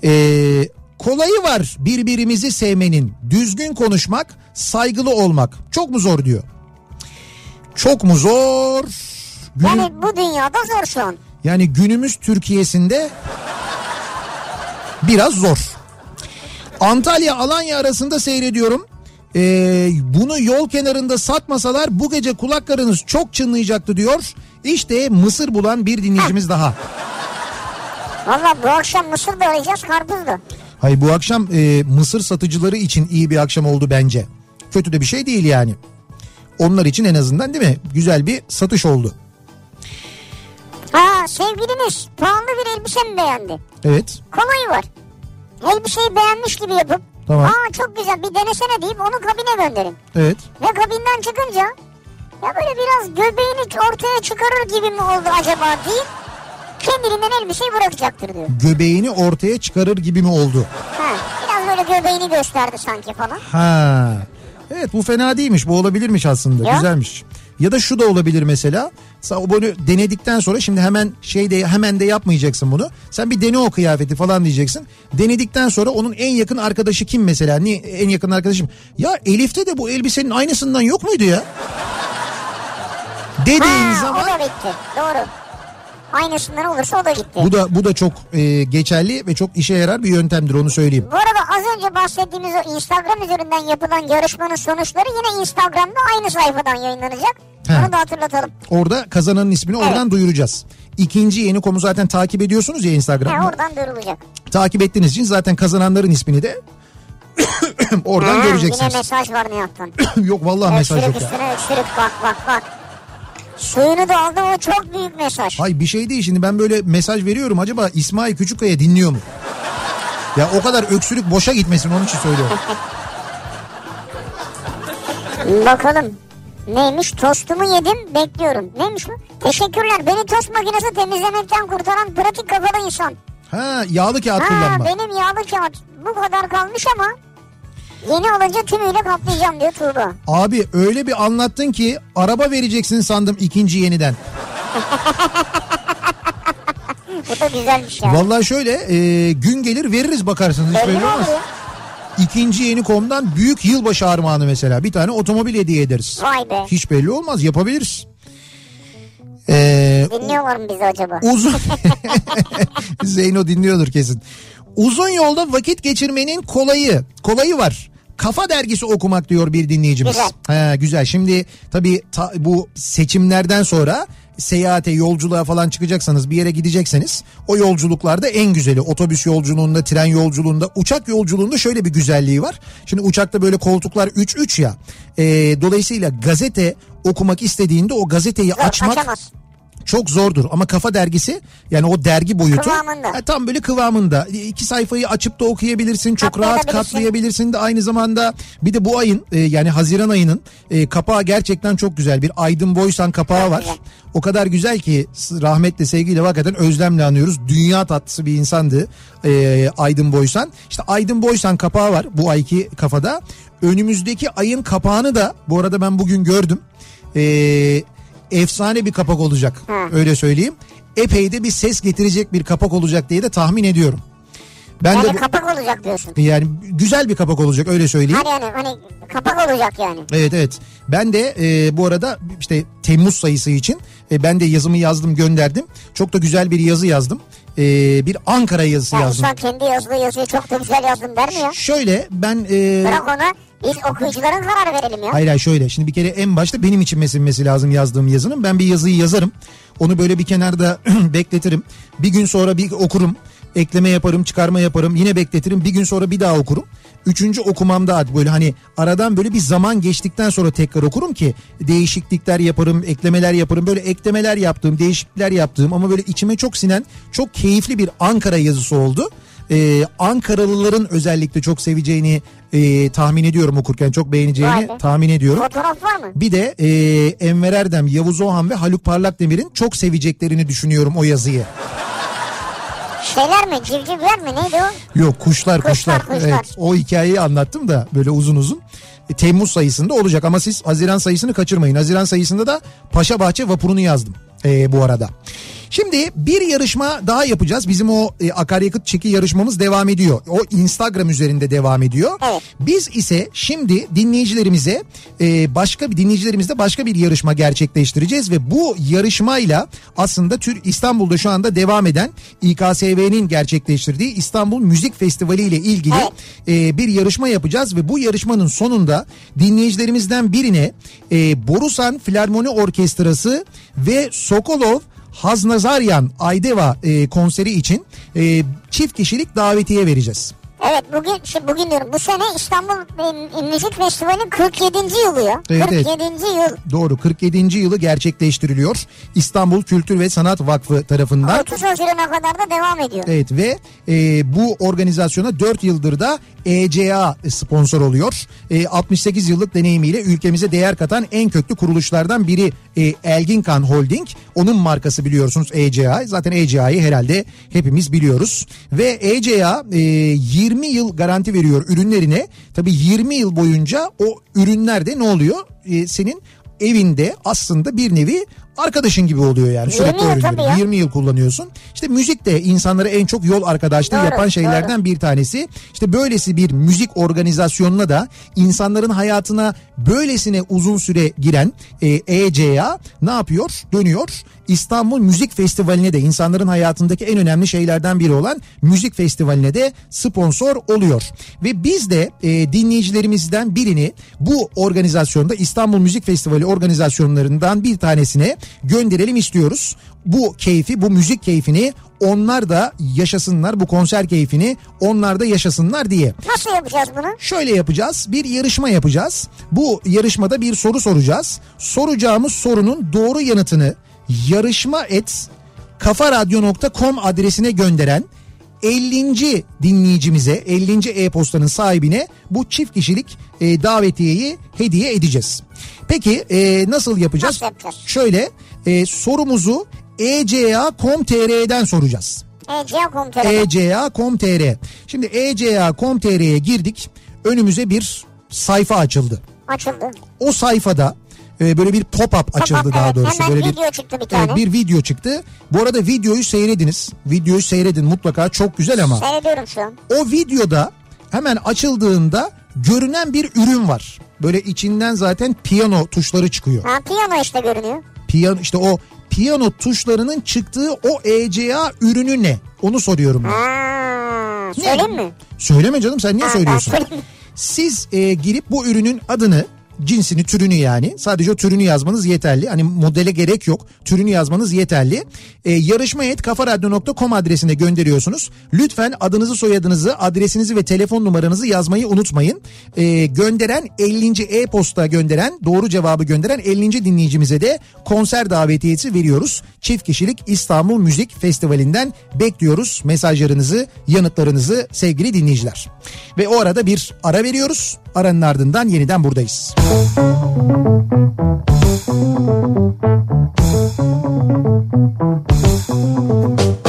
Ee, kolayı var birbirimizi sevmenin, düzgün konuşmak, saygılı olmak. Çok mu zor diyor. Çok mu zor? Günü- Yani bu dünyada zor şu an. yani günümüz Türkiye'sinde biraz zor. Antalya Alanya arasında seyrediyorum. Ee, bunu yol kenarında satmasalar bu gece kulaklarınız çok çınlayacaktı diyor. İşte mısır bulan bir dinleyicimiz daha. Valla bu akşam mısır da arayacağız karpuz da. Hayır bu akşam e, mısır satıcıları için iyi bir akşam oldu bence. Kötü de bir şey değil yani. Onlar için en azından değil mi? Güzel bir satış oldu. Ha sevgiliniz pahalı bir elbise mi beğendi? Evet. Kolayı var. Elbiseyi beğenmiş gibi yapıp Tamam. aa çok güzel bir denesene deyip onu kabine gönderin. Evet. Ve kabinden çıkınca ya böyle biraz göbeğini ortaya çıkarır gibi mi oldu acaba deyip kendiliğinden elbiseyi bırakacaktır diyor. Göbeğini ortaya çıkarır gibi mi oldu? Ha, biraz böyle göbeğini gösterdi sanki falan. Ha. Evet bu fena değilmiş. Bu olabilirmiş aslında. Ya. Güzelmiş. Ya da şu da olabilir mesela. Sen böyle denedikten sonra şimdi hemen şey de hemen de yapmayacaksın bunu. Sen bir dene o kıyafeti falan diyeceksin. Denedikten sonra onun en yakın arkadaşı kim mesela? Niye en yakın arkadaşım? Ya Elif'te de bu elbisenin aynısından yok muydu ya? Dediğin Ha, zaman o da bitti. Doğru. Aynısından olursa o da gitti. bu da bu da çok e, geçerli ve çok işe yarar bir yöntemdir onu söyleyeyim. Bu arada az önce bahsettiğimiz o Instagram üzerinden yapılan yarışmanın sonuçları yine Instagram'da aynı sayfadan yayınlanacak. He. Onu da hatırlatalım. Orada kazananın ismini Evet. oradan duyuracağız. İkinci yeni komu zaten takip ediyorsunuz ya He, Instagram'da. oradan duyurulacak. Takip ettiğiniz için zaten kazananların ismini de oradan Ha, göreceksiniz. Yine mesaj var Nihat'tan. yok vallahi mesaj öksürük yok ya. öksürük bak bak bak. Suyunu da aldı o çok büyük mesaj. Hay bir şey değil şimdi ben böyle mesaj veriyorum acaba İsmail Küçükkaya dinliyor mu? Ya o kadar öksürük boşa gitmesin onun için söylüyorum. Bakalım. Neymiş? Tostumu yedim bekliyorum. Neymiş bu? Teşekkürler. Beni tost makinesi temizlemekten kurtaran pratik kafalı insan. Ha yağlı kağıt Ha, kullanma. benim yağlı kağıt bu kadar kalmış ama yeni olunca tümüyle kaplayacağım diyor Tuğba. Abi öyle bir anlattın ki araba vereceksin sandım ikinci yeniden. Bu da güzelmiş ya. Vallahi şöyle e, gün gelir veririz bakarsınız hiç Belli olmaz. İkinci yeni komdan büyük yılbaşı armağanı mesela bir tane otomobil hediye ederiz. Vay be. Hiç belli olmaz yapabiliriz. Ee, Dinliyorlar mı bizi acaba? uzun Zeyno dinliyordur kesin. Uzun yolda vakit geçirmenin kolayı kolayı var. Kafa dergisi okumak diyor bir dinleyicimiz. Güzel. Ha, güzel. Şimdi tabii ta- bu seçimlerden sonra seyahate, yolculuğa falan çıkacaksanız bir yere gidecekseniz o yolculuklarda en güzeli otobüs yolculuğunda, tren yolculuğunda, uçak yolculuğunda şöyle bir güzelliği var. Şimdi uçakta böyle koltuklar 3-3 ya. Ee, dolayısıyla gazete okumak istediğinde o gazeteyi açmak açamaz. Çok zordur ama Kafa Dergisi yani o dergi boyutu Kıvamında. e, tam böyle kıvamında. E, iki sayfayı açıp da okuyabilirsin. Çok rahat Katlayabilirsin. de aynı zamanda bir de bu ayın e, yani Haziran ayının e, kapağı gerçekten çok güzel. Bir Aydın Boysan kapağı var. O kadar güzel ki rahmetle sevgiyle hakikaten özlemle anıyoruz. Dünya tatlısı bir insandı e, Aydın Boysan. İşte Aydın Boysan kapağı var bu ayki kafada. Önümüzdeki ayın kapağını da bu arada ben bugün gördüm. E, efsane bir kapak olacak Hı. öyle söyleyeyim. Epey de bir ses getirecek bir kapak olacak diye de tahmin ediyorum. Ben Yani de bu- kapak olacak diyorsun. yani güzel bir kapak olacak öyle söyleyeyim. Hani yani hani kapak olacak yani. Evet evet. Ben de e, bu arada işte Temmuz sayısı için e, ben de yazımı yazdım gönderdim. Çok da güzel bir yazı yazdım. E, bir Ankara yazısı Ya yazdım. insan kendi yazdığı yazıyı çok da güzel yazdım der mi ya? Şöyle ben e, Bırak ona biz okuyucuların karar verelim ya. hayır hayır şöyle şimdi bir kere en başta benim için mesinmesi lazım yazdığım yazının. Ben bir yazıyı yazarım. Onu böyle bir kenarda bekletirim. Bir gün sonra bir okurum. Ekleme yaparım, çıkarma yaparım. Yine bekletirim. Bir gün sonra bir daha okurum. Üçüncü okumamda böyle hani aradan böyle bir zaman geçtikten sonra tekrar okurum ki değişiklikler yaparım, eklemeler yaparım. Böyle eklemeler yaptığım, değişiklikler yaptığım ama böyle içime çok sinen çok keyifli bir Ankara yazısı oldu. Ee, Ankaralıların özellikle çok seveceğini e, tahmin ediyorum okurken çok beğeneceğini be. tahmin ediyorum. Fotoğraf var mı? Bir de e, Enver Erdem, Yavuz Oğan ve Haluk Parlakdemir'in çok seveceklerini düşünüyorum o yazıyı. Şeyler mi? Civcivler mi? Neydi o? Yok kuşlar Kuşlar, kuşlar. kuşlar. Evet, o hikayeyi anlattım da böyle uzun uzun. E, Temmuz sayısında olacak ama siz Haziran sayısını kaçırmayın. Haziran sayısında da Paşa Bahçe vapurunu yazdım e, bu arada. Şimdi bir yarışma daha yapacağız. Bizim o e, akaryakıt çeki yarışmamız devam ediyor. O Instagram üzerinde devam ediyor. Evet. Biz ise şimdi dinleyicilerimize e, başka bir dinleyicilerimizle başka bir yarışma gerçekleştireceğiz ve bu yarışmayla aslında tür İstanbul'da şu anda devam eden İKSV'nin gerçekleştirdiği İstanbul Müzik Festivali ile ilgili e, bir yarışma yapacağız ve bu yarışmanın sonunda dinleyicilerimizden birine e, Borusan Filarmoni Orkestrası ve Sokolov Haznazaryan Aydeva e, konseri için e, çift kişilik davetiye vereceğiz. Evet bugün şey bugün diyorum bu sene İstanbul Müzik Festivali'nin 47. yılı ya. Evet, evet. 47. yıl. Doğru 47. yılı gerçekleştiriliyor. İstanbul Kültür ve Sanat Vakfı tarafından. 30 Haziran'a kadar da devam ediyor. Evet ve e, bu organizasyona 4 yıldır da ECA sponsor oluyor. E, 68 yıllık deneyimiyle ülkemize değer katan en köklü kuruluşlardan biri e, Elginkan Holding. Onun markası biliyorsunuz ECA. Zaten ECA'yı herhalde hepimiz biliyoruz. Ve ECA e, 20 yıl garanti veriyor ürünlerine. Tabii 20 yıl boyunca o ürünlerde ne oluyor? E, senin evinde aslında bir nevi arkadaşın gibi oluyor yani. 20 Sürekli ya. 20 yıl kullanıyorsun. İşte müzik de insanlara en çok yol arkadaşlığı Doğru, yapan şeylerden bir tanesi. İşte böylesi bir müzik organizasyonuna da insanların hayatına böylesine uzun süre giren e, ECA ne yapıyor? Dönüyor. İstanbul Müzik Festivali'ne de insanların hayatındaki en önemli şeylerden biri olan müzik festivaline de sponsor oluyor. Ve biz de e, dinleyicilerimizden birini bu organizasyonda İstanbul Müzik Festivali organizasyonlarından bir tanesine gönderelim istiyoruz. Bu keyfi, bu müzik keyfini onlar da yaşasınlar, bu konser keyfini onlar da yaşasınlar diye. Nasıl yapacağız bunu? Şöyle yapacağız. Bir yarışma yapacağız. Bu yarışmada bir soru soracağız. Soracağımız sorunun doğru yanıtını yarışma et kafaradyo.com adresine gönderen 50. dinleyicimize 50. e-postanın sahibine bu çift kişilik e, davetiyeyi hediye edeceğiz. Peki e, nasıl yapacağız? Nasıl yapacağız? Şöyle e, sorumuzu eca.com.tr'den soracağız. ECA.com.tr eca.com.tr. Şimdi eca.com.tr'ye girdik. Önümüze bir sayfa açıldı. açıldı. O sayfada e, böyle bir pop-up açıldı Pop-up, daha doğrusu. Hemen böyle video çıktı bir tane. Evet, bir video çıktı. Bu arada videoyu seyrediniz. Videoyu seyredin mutlaka çok güzel ama. Seyrediyorum şu an. O videoda hemen açıldığında görünen bir ürün var. Böyle içinden zaten piyano tuşları çıkıyor. Ha piyano işte görünüyor. Piyano işte o piyano tuşlarının çıktığı o ECA ürünü ne? Onu soruyorum ben. Ha, söyleyeyim mi? Söyleme canım sen niye Ha, söylüyorsun? Siz e, girip bu ürünün adını cinsini türünü yani sadece o türünü yazmanız yeterli. Hani modele gerek yok türünü yazmanız yeterli. E, yarışma et kafaradyo.com adresine gönderiyorsunuz. Lütfen adınızı soyadınızı adresinizi ve telefon numaranızı yazmayı unutmayın. E, gönderen 50. e-posta gönderen doğru cevabı gönderen 50. dinleyicimize de konser davetiyesi veriyoruz. Çift kişilik İstanbul Müzik Festivali'nden bekliyoruz mesajlarınızı yanıtlarınızı sevgili dinleyiciler. Ve o arada bir ara veriyoruz. Aranın ardından yeniden buradayız. Kafa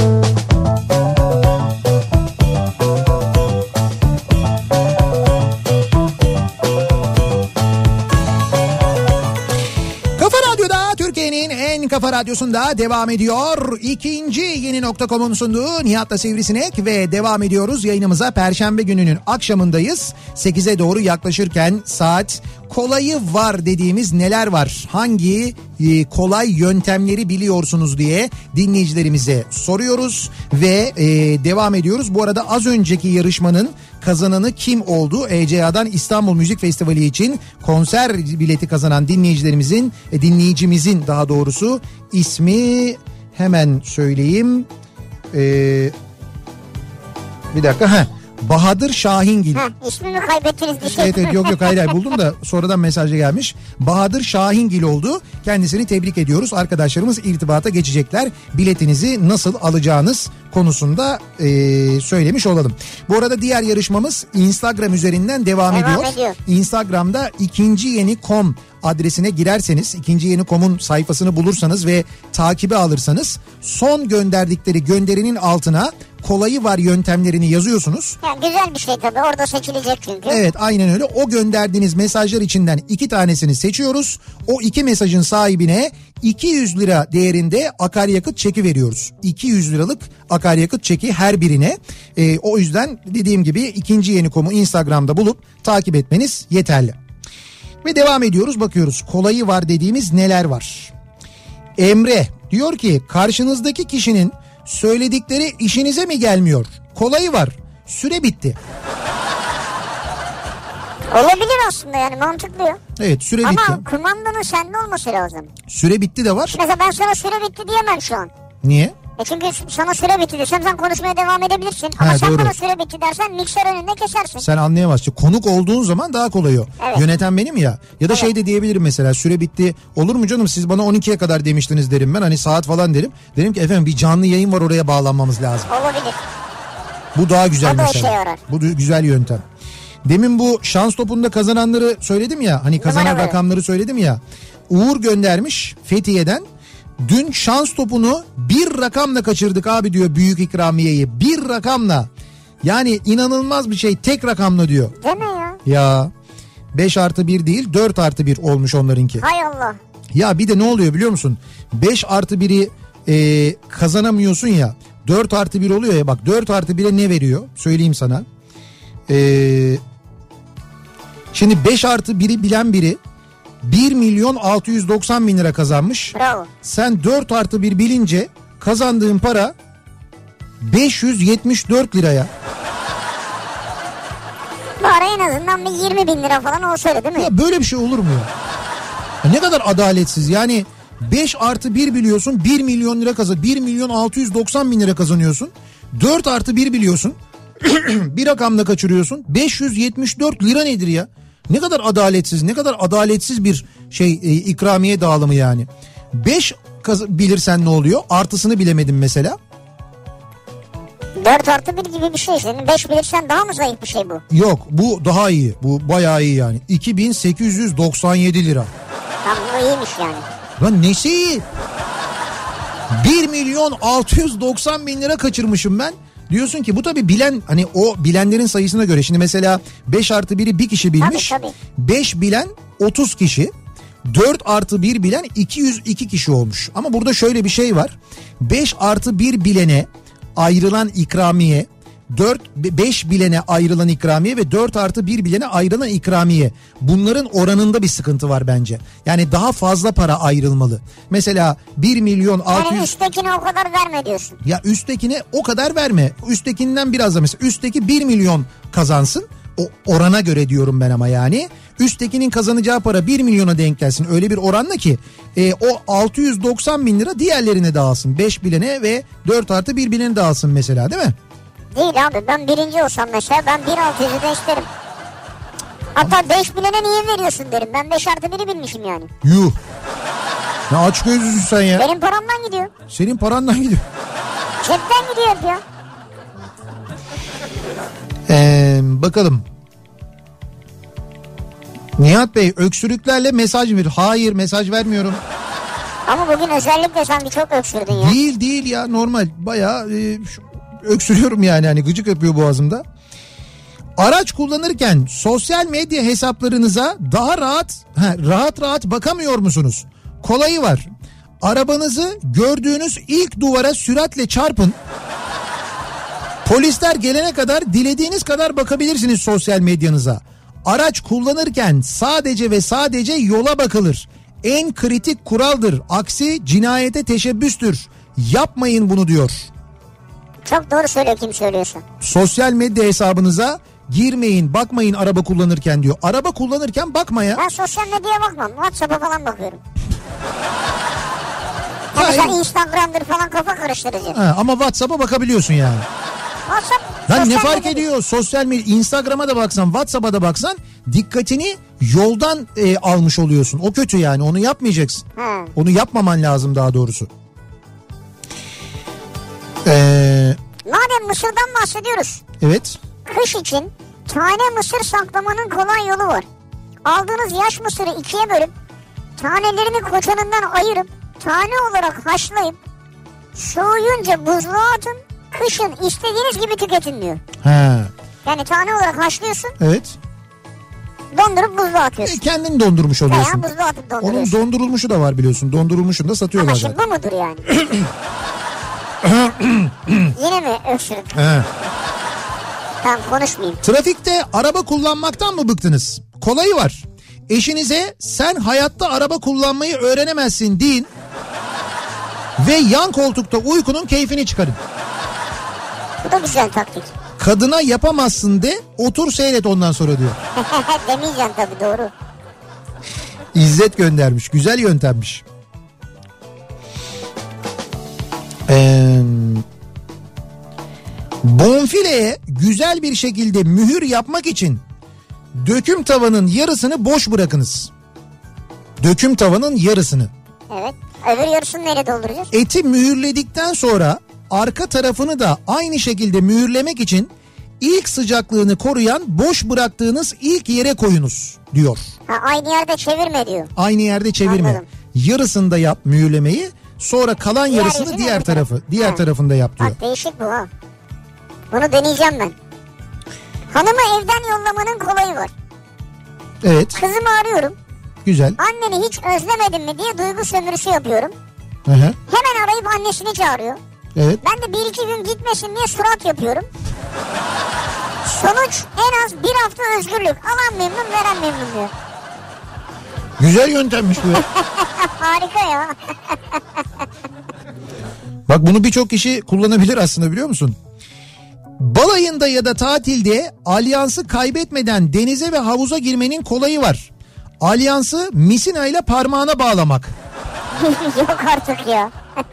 kafa radyosunda devam ediyor. İkinci yeni nokta.com'un sunduğu Nihat'la Sivrisinek ve devam ediyoruz yayınımıza Perşembe gününün akşamındayız. 8'e doğru yaklaşırken saat kolayı var dediğimiz neler var? Hangi e, kolay yöntemleri biliyorsunuz diye dinleyicilerimize soruyoruz ve e, devam ediyoruz. Bu arada az önceki yarışmanın kazananı kim oldu? ECA'dan İstanbul Müzik Festivali için konser bileti kazanan dinleyicilerimizin, e, dinleyicimizin daha doğrusu ismi hemen söyleyeyim. Ee, bir dakika. Heh. Bahadır Şahingil. Ha, ismimi kaybettiniz bir şey. Evet evet yok yok hayır hayır buldum da sonradan mesajı gelmiş. Bahadır Şahingil oldu. Kendisini tebrik ediyoruz. Arkadaşlarımız irtibata geçecekler. Biletinizi nasıl alacağınız konusunda e, söylemiş olalım. Bu arada diğer yarışmamız Instagram üzerinden devam, Devam ediyor. ediyor. Instagram'da ikinci yeni kom adresine girerseniz ikinci yeni komun sayfasını bulursanız ve takibi alırsanız son gönderdikleri gönderinin altına kolayı var yöntemlerini yazıyorsunuz. Ya güzel bir şey tabii orada seçilecek çünkü. Evet aynen öyle. O gönderdiğiniz mesajlar içinden iki tanesini seçiyoruz. O iki mesajın sahibine 200 lira değerinde akaryakıt çeki veriyoruz. 200 liralık akaryakıt çeki her birine. Ee, o yüzden dediğim gibi ikinci yeni komu Instagram'da bulup takip etmeniz yeterli. Ve devam ediyoruz bakıyoruz kolayı var dediğimiz neler var. Emre diyor ki karşınızdaki kişinin söyledikleri işinize mi gelmiyor? Kolayı var süre bitti. Olabilir aslında yani mantıklı ya. Evet süre bitti. Ama kumandanın sende olması lazım. Süre bitti de var. Mesela ben sana süre bitti diyemem şu an. Niye? E çünkü sana süre bitti desem sen konuşmaya devam edebilirsin. Ama Ha, sen doğru. bana süre bitti dersen mikser önünde kesersin. Sen anlayamazsın. Konuk olduğun zaman daha kolay o. Evet. Yöneten benim ya. Ya da şey de diyebilirim mesela süre bitti. Olur mu canım siz bana 12'ye kadar demiştiniz derim ben. Hani saat falan derim. Derim ki efendim bir canlı yayın var oraya bağlanmamız lazım. Olabilir. Bu daha güzel O mesela. yarar. Bu güzel yöntem. Demin bu şans topunda kazananları söyledim ya. Hani kazanan Numaraları. rakamları söyledim ya. Uğur göndermiş Fethiye'den. Dün şans topunu bir rakamla kaçırdık abi diyor büyük ikramiyeyi. Bir rakamla. Yani inanılmaz bir şey tek rakamla diyor. Deme ya. Ya 5 artı 1 değil 4 artı 1 olmuş onlarınki. Hay Allah. Ya bir de ne oluyor biliyor musun? 5 artı 1'i e, kazanamıyorsun ya. 4 artı 1 oluyor ya bak 4 artı 1'e ne veriyor? Söyleyeyim sana. Ee, şimdi 5 artı 1'i bilen biri 1 milyon 690 bin lira kazanmış. Bravo. Sen 4 artı 1 bilince kazandığın para 574 liraya. Bari en azından bir 20 bin lira falan olsaydı değil mi? Ya böyle bir şey olur mu ya? Ya Ne kadar adaletsiz yani 5 artı 1 biliyorsun 1 milyon lira kazan 1 milyon 690 bin lira kazanıyorsun. 4 artı 1 biliyorsun bir rakamla kaçırıyorsun 574 lira nedir ya? Ne kadar adaletsiz ne kadar adaletsiz bir şey e, ikramiye dağılımı yani. 5 bilirsen ne oluyor artısını bilemedim mesela. 4 artı 1 gibi bir şey. Senin 5 bilirsen daha mı zayıf bir şey bu? Yok bu daha iyi bu bayağı iyi yani 2897 lira. Tamam bu iyiymiş yani. Lan nesi iyi? 1 milyon 690 bin lira kaçırmışım ben. Diyorsun ki bu tabii bilen hani o bilenlerin sayısına göre. Şimdi mesela 5 artı 1'i bir kişi bilmiş. Tabii, tabii. 5 bilen 30 kişi. 4 artı 1 bilen 202 kişi olmuş. Ama burada şöyle bir şey var. 5 artı 1 bilene ayrılan ikramiye 4 5 bilene ayrılan ikramiye ve 4 artı 1 bilene ayrılan ikramiye. Bunların oranında bir sıkıntı var bence. Yani daha fazla para ayrılmalı. Mesela 1 milyon 600... Yani üsttekine o kadar verme diyorsun. Ya üsttekine o kadar verme. Üsttekinden biraz da mesela üstteki 1 milyon kazansın. O orana göre diyorum ben ama yani. Üsttekinin kazanacağı para 1 milyona denk gelsin. Öyle bir oranla ki e, o 690 bin lira diğerlerine dağılsın. 5 bilene ve 4 artı 1 bilene dağılsın mesela değil mi? Değil abi ben birinci olsam mesela ben 1.600'ü de isterim. Hatta 5 bilene niye veriyorsun derim. Ben 5 artı 1'i bilmişim yani. Yuh. Ne aç gözlüsün sen ya. Benim paramdan gidiyor. Senin parandan gidiyor. Cepten gidiyor ya. Ee, bakalım. Nihat Bey öksürüklerle mesaj ver. Hayır mesaj vermiyorum. Ama bugün özellikle sanki çok öksürdün ya. Değil değil ya normal bayağı e, şu- öksürüyorum yani hani gıcık yapıyor boğazımda. Araç kullanırken sosyal medya hesaplarınıza daha rahat ha, rahat rahat bakamıyor musunuz? Kolayı var. Arabanızı gördüğünüz ilk duvara süratle çarpın. Polisler gelene kadar dilediğiniz kadar bakabilirsiniz sosyal medyanıza. Araç kullanırken sadece ve sadece yola bakılır. En kritik kuraldır. Aksi cinayete teşebbüstür. Yapmayın bunu diyor. Çok doğru söylüyor kim söylüyorsa. Sosyal medya hesabınıza girmeyin, bakmayın araba kullanırken diyor. Araba kullanırken bakma ya. Ben sosyal medyaya bakmam. WhatsApp'a falan bakıyorum. Hayır. mesela Instagram'dır falan kafa karıştırıcı. Ha, ama WhatsApp'a bakabiliyorsun yani. WhatsApp Lan ne fark medya- ediyor? Sosyal medya, Instagram'a da baksan, WhatsApp'a da baksan dikkatini yoldan e, almış oluyorsun. O kötü yani onu yapmayacaksın. Ha. Onu yapmaman lazım daha doğrusu. Ee, Madem mısırdan bahsediyoruz. evet. Kış için tane mısır saklamanın kolay yolu var. Aldığınız yaş mısırı ikiye bölüp tanelerini koçanından ayırıp tane olarak haşlayıp soğuyunca buzluğa atın. Kışın istediğiniz gibi tüketin diyor. Ha, Yani tane olarak haşlıyorsun evet. dondurup buzluğa E, atıyorsun. kendin dondurmuş Veya oluyorsun. buzluğa atıp Onun donduruyorsun. dondurulmuşu da var biliyorsun. Dondurulmuşunu da satıyorlar Ama şimdi zaten. bu mudur yani? Yine mi öksürdün? He. Tamam konuşmayayım. Trafikte araba kullanmaktan mı bıktınız? Kolayı var. Eşinize sen hayatta araba kullanmayı öğrenemezsin deyin. Ve yan koltukta uykunun keyfini çıkarın. Bu da güzel taktik. Kadına yapamazsın de otur seyret ondan sonra diyor. Demeyeceksin tabii doğru. İzzet göndermiş. Güzel yöntemmiş. Ee, bonfileye güzel bir şekilde mühür yapmak için döküm tavanın yarısını boş bırakınız. Döküm tavanın yarısını. Evet. Öbür yarısını nereye dolduracağız? Eti mühürledikten sonra arka tarafını da aynı şekilde mühürlemek için ilk sıcaklığını koruyan boş bıraktığınız ilk yere koyunuz diyor. Ha, aynı yerde çevirme diyor. Aynı yerde çevirme. Anladım. Yarısında yap mühürlemeyi. Sonra kalan Diğer yarısını diğer tarafı, tarafı. diğer Ha. tarafında yap diyor. Bak değişik bu ha. Bunu deneyeceğim ben. Hanımı evden yollamanın kolayı var. Evet, Kızımı arıyorum. güzel. Anneni hiç özlemedin mi diye duygu sömürüsü yapıyorum. Hı hı. Hemen arayıp annesini çağırıyor. Evet. Ben de bir iki gün gitmesin diye surat yapıyorum. Sonuç en az bir hafta özgürlük. Alan memnun veren memnun diyor. Güzel yöntemmiş bu ya. Harika ya. Bak bunu birçok kişi kullanabilir aslında biliyor musun? Balayında ya da tatilde alyansı kaybetmeden denize ve havuza girmenin kolayı var. Alyansı misina ile parmağına bağlamak. Yok artık ya.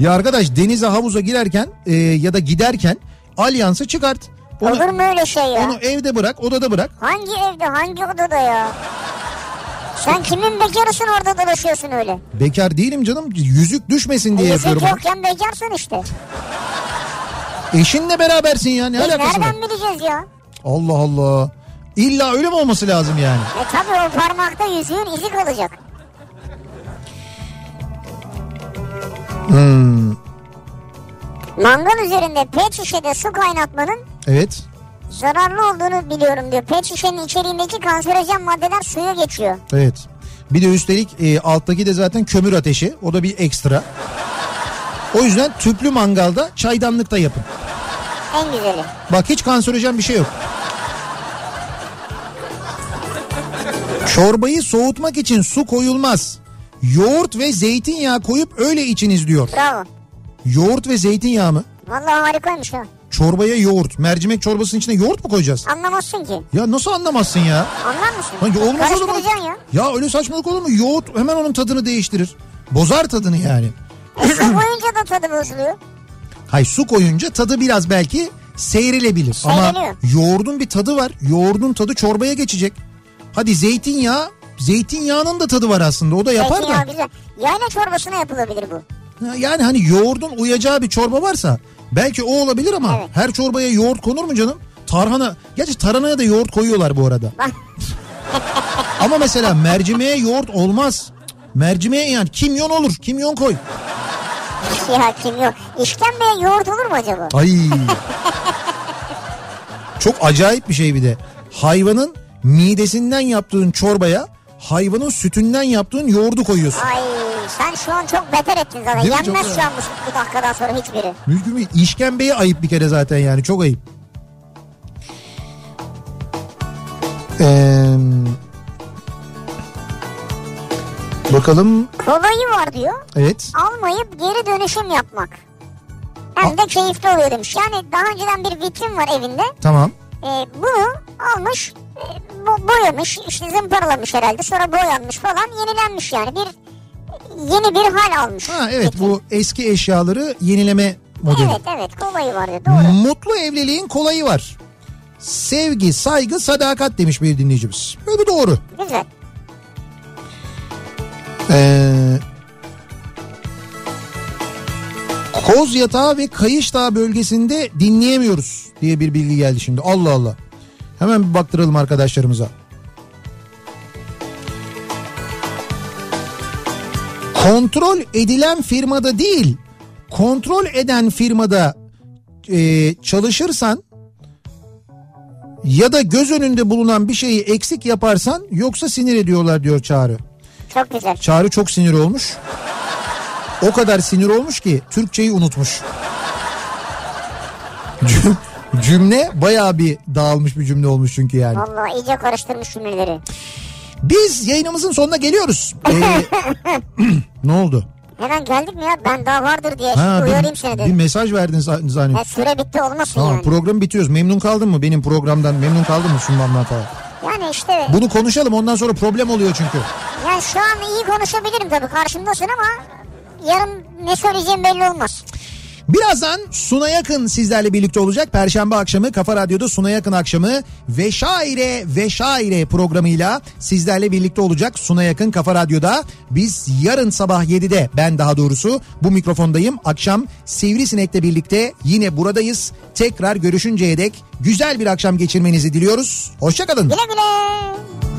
Ya arkadaş denize havuza girerken e, ya da giderken alyansı çıkart. Onu, Olur mu öyle şey ya? onu evde bırak, odada bırak. Hangi evde hangi odada ya? Sen kimin bekarısın orada dolaşıyorsun öyle? Bekar değilim canım. Yüzük düşmesin diye Yüzük yapıyorum. yokken bekarsın işte. Eşinle berabersin ya ne Biz alakası var? nereden bileceğiz ya? Allah Allah. İlla öyle mi olması lazım yani? E tabi o parmakta yüzüğün izi kalacak. Hmm, Mangal üzerinde pet şişede su kaynatmanın evet. Zararlı olduğunu biliyorum diyor. Pet şişenin içeriğindeki kanserojen maddeler suya geçiyor. Evet. Bir de üstelik e, alttaki de zaten kömür ateşi. O da bir ekstra. O yüzden tüplü mangalda çaydanlıkta yapın. En güzeli. Bak hiç kanserojen bir şey yok. Çorbayı soğutmak için su koyulmaz. Yoğurt ve zeytinyağı koyup öyle içiniz diyor. Bravo. Yoğurt ve zeytinyağı mı? Vallahi harikaymış ha. Çorbaya yoğurt. Mercimek çorbasının içine yoğurt mu koyacağız? Anlamazsın ki. Ya nasıl anlamazsın ya? Anlar mısın? Hangi olmaz o zaman. Karıştıracaksın ya. Ya öyle saçmalık olur mu? Yoğurt hemen onun tadını değiştirir. Bozar tadını yani. E, su koyunca da tadı bozuluyor. Hay su koyunca tadı biraz belki seyrilebilir. Ama Seyreliyor. yoğurdun bir tadı var. Yoğurdun tadı çorbaya geçecek. Hadi zeytinyağı. Zeytinyağının da tadı var aslında. O da yapar Zeytinyağı da. güzel. Yayla çorbasına yapılabilir bu. Yani hani yoğurdun uyacağı bir çorba varsa belki o olabilir ama Evet. her çorbaya yoğurt konur mu canım? Tarhana. Gerçi tarhanaya da yoğurt koyuyorlar bu arada. Ama mesela mercimeğe yoğurt olmaz. Mercimeğe yani kimyon olur. Kimyon koy. ya kim yok. İşkembeye yoğurt olur mu acaba? Ay. Çok acayip bir şey bir de. Hayvanın midesinden yaptığın çorbaya hayvanın sütünden yaptığın yoğurdu koyuyorsun. Ay sen şu an çok beter ettin zaten. Değil mi? Yenmez ya. şu an bu, bu dakikadan sonra hiçbiri. Mümkün mü? İşkembeye ayıp bir kere zaten yani çok ayıp. Ee, bakalım Kolayı var diyor. evet Almayıp geri dönüşüm yapmak. Hem de keyifli oluyor demiş. Yani daha önceden bir vitrin var evinde. tamam. Ee, bunu almış, bo- boyamış, işte zımparalamış herhalde. Sonra boyanmış falan, yenilenmiş yani. Bir yeni bir hal almış. Ha evet vitrin. bu eski eşyaları yenileme modeli. Evet evet kolayı var diyor. Doğru. Mutlu evliliğin kolayı var. Sevgi, saygı, sadakat demiş bir dinleyicimiz. Ve bu doğru. Güzel. Ee, Koz Yatağı ve Kayış Dağı bölgesinde dinleyemiyoruz diye bir bilgi geldi şimdi. Allah Allah. Hemen bir baktıralım arkadaşlarımıza. Kontrol edilen firmada değil, kontrol eden firmada e, çalışırsan ya da göz önünde bulunan bir şeyi eksik yaparsan yoksa sinir ediyorlar diyor Çağrı. Çok güzel. Çağrı çok sinir olmuş. O kadar sinir olmuş ki Türkçeyi unutmuş. Cüm- cümle bayağı bir dağılmış bir cümle olmuş çünkü yani. Vallahi iyice karıştırmış cümleleri. Biz yayınımızın sonuna geliyoruz. Ee, ne oldu? Hemen geldik mi ya? Ben daha vardır diye Ha, şimdi bir, uyarayım seni bir dedim. mesaj verdin za- zannediyorum. Ya süre bitti olmasın Tamam yani. program bitiyoruz. Memnun kaldın mı benim programdan? Memnun kaldın mı sunmamdan falan? Yani işte Bunu konuşalım ondan sonra problem oluyor çünkü. yani şu an iyi konuşabilirim tabii karşımdasın ama yarın ne söyleyeceğim belli olmaz. Birazdan Suna Yakın sizlerle birlikte olacak. Perşembe akşamı Kafa Radyo'da Suna Yakın akşamı ve şaire ve şaire programıyla sizlerle birlikte olacak. Suna Yakın Kafa Radyo'da biz yarın sabah 7'de ben daha doğrusu bu mikrofondayım. Akşam Sivrisinek'le birlikte yine buradayız. Tekrar görüşünceye dek güzel bir akşam geçirmenizi diliyoruz. Hoşçakalın. Güle güle.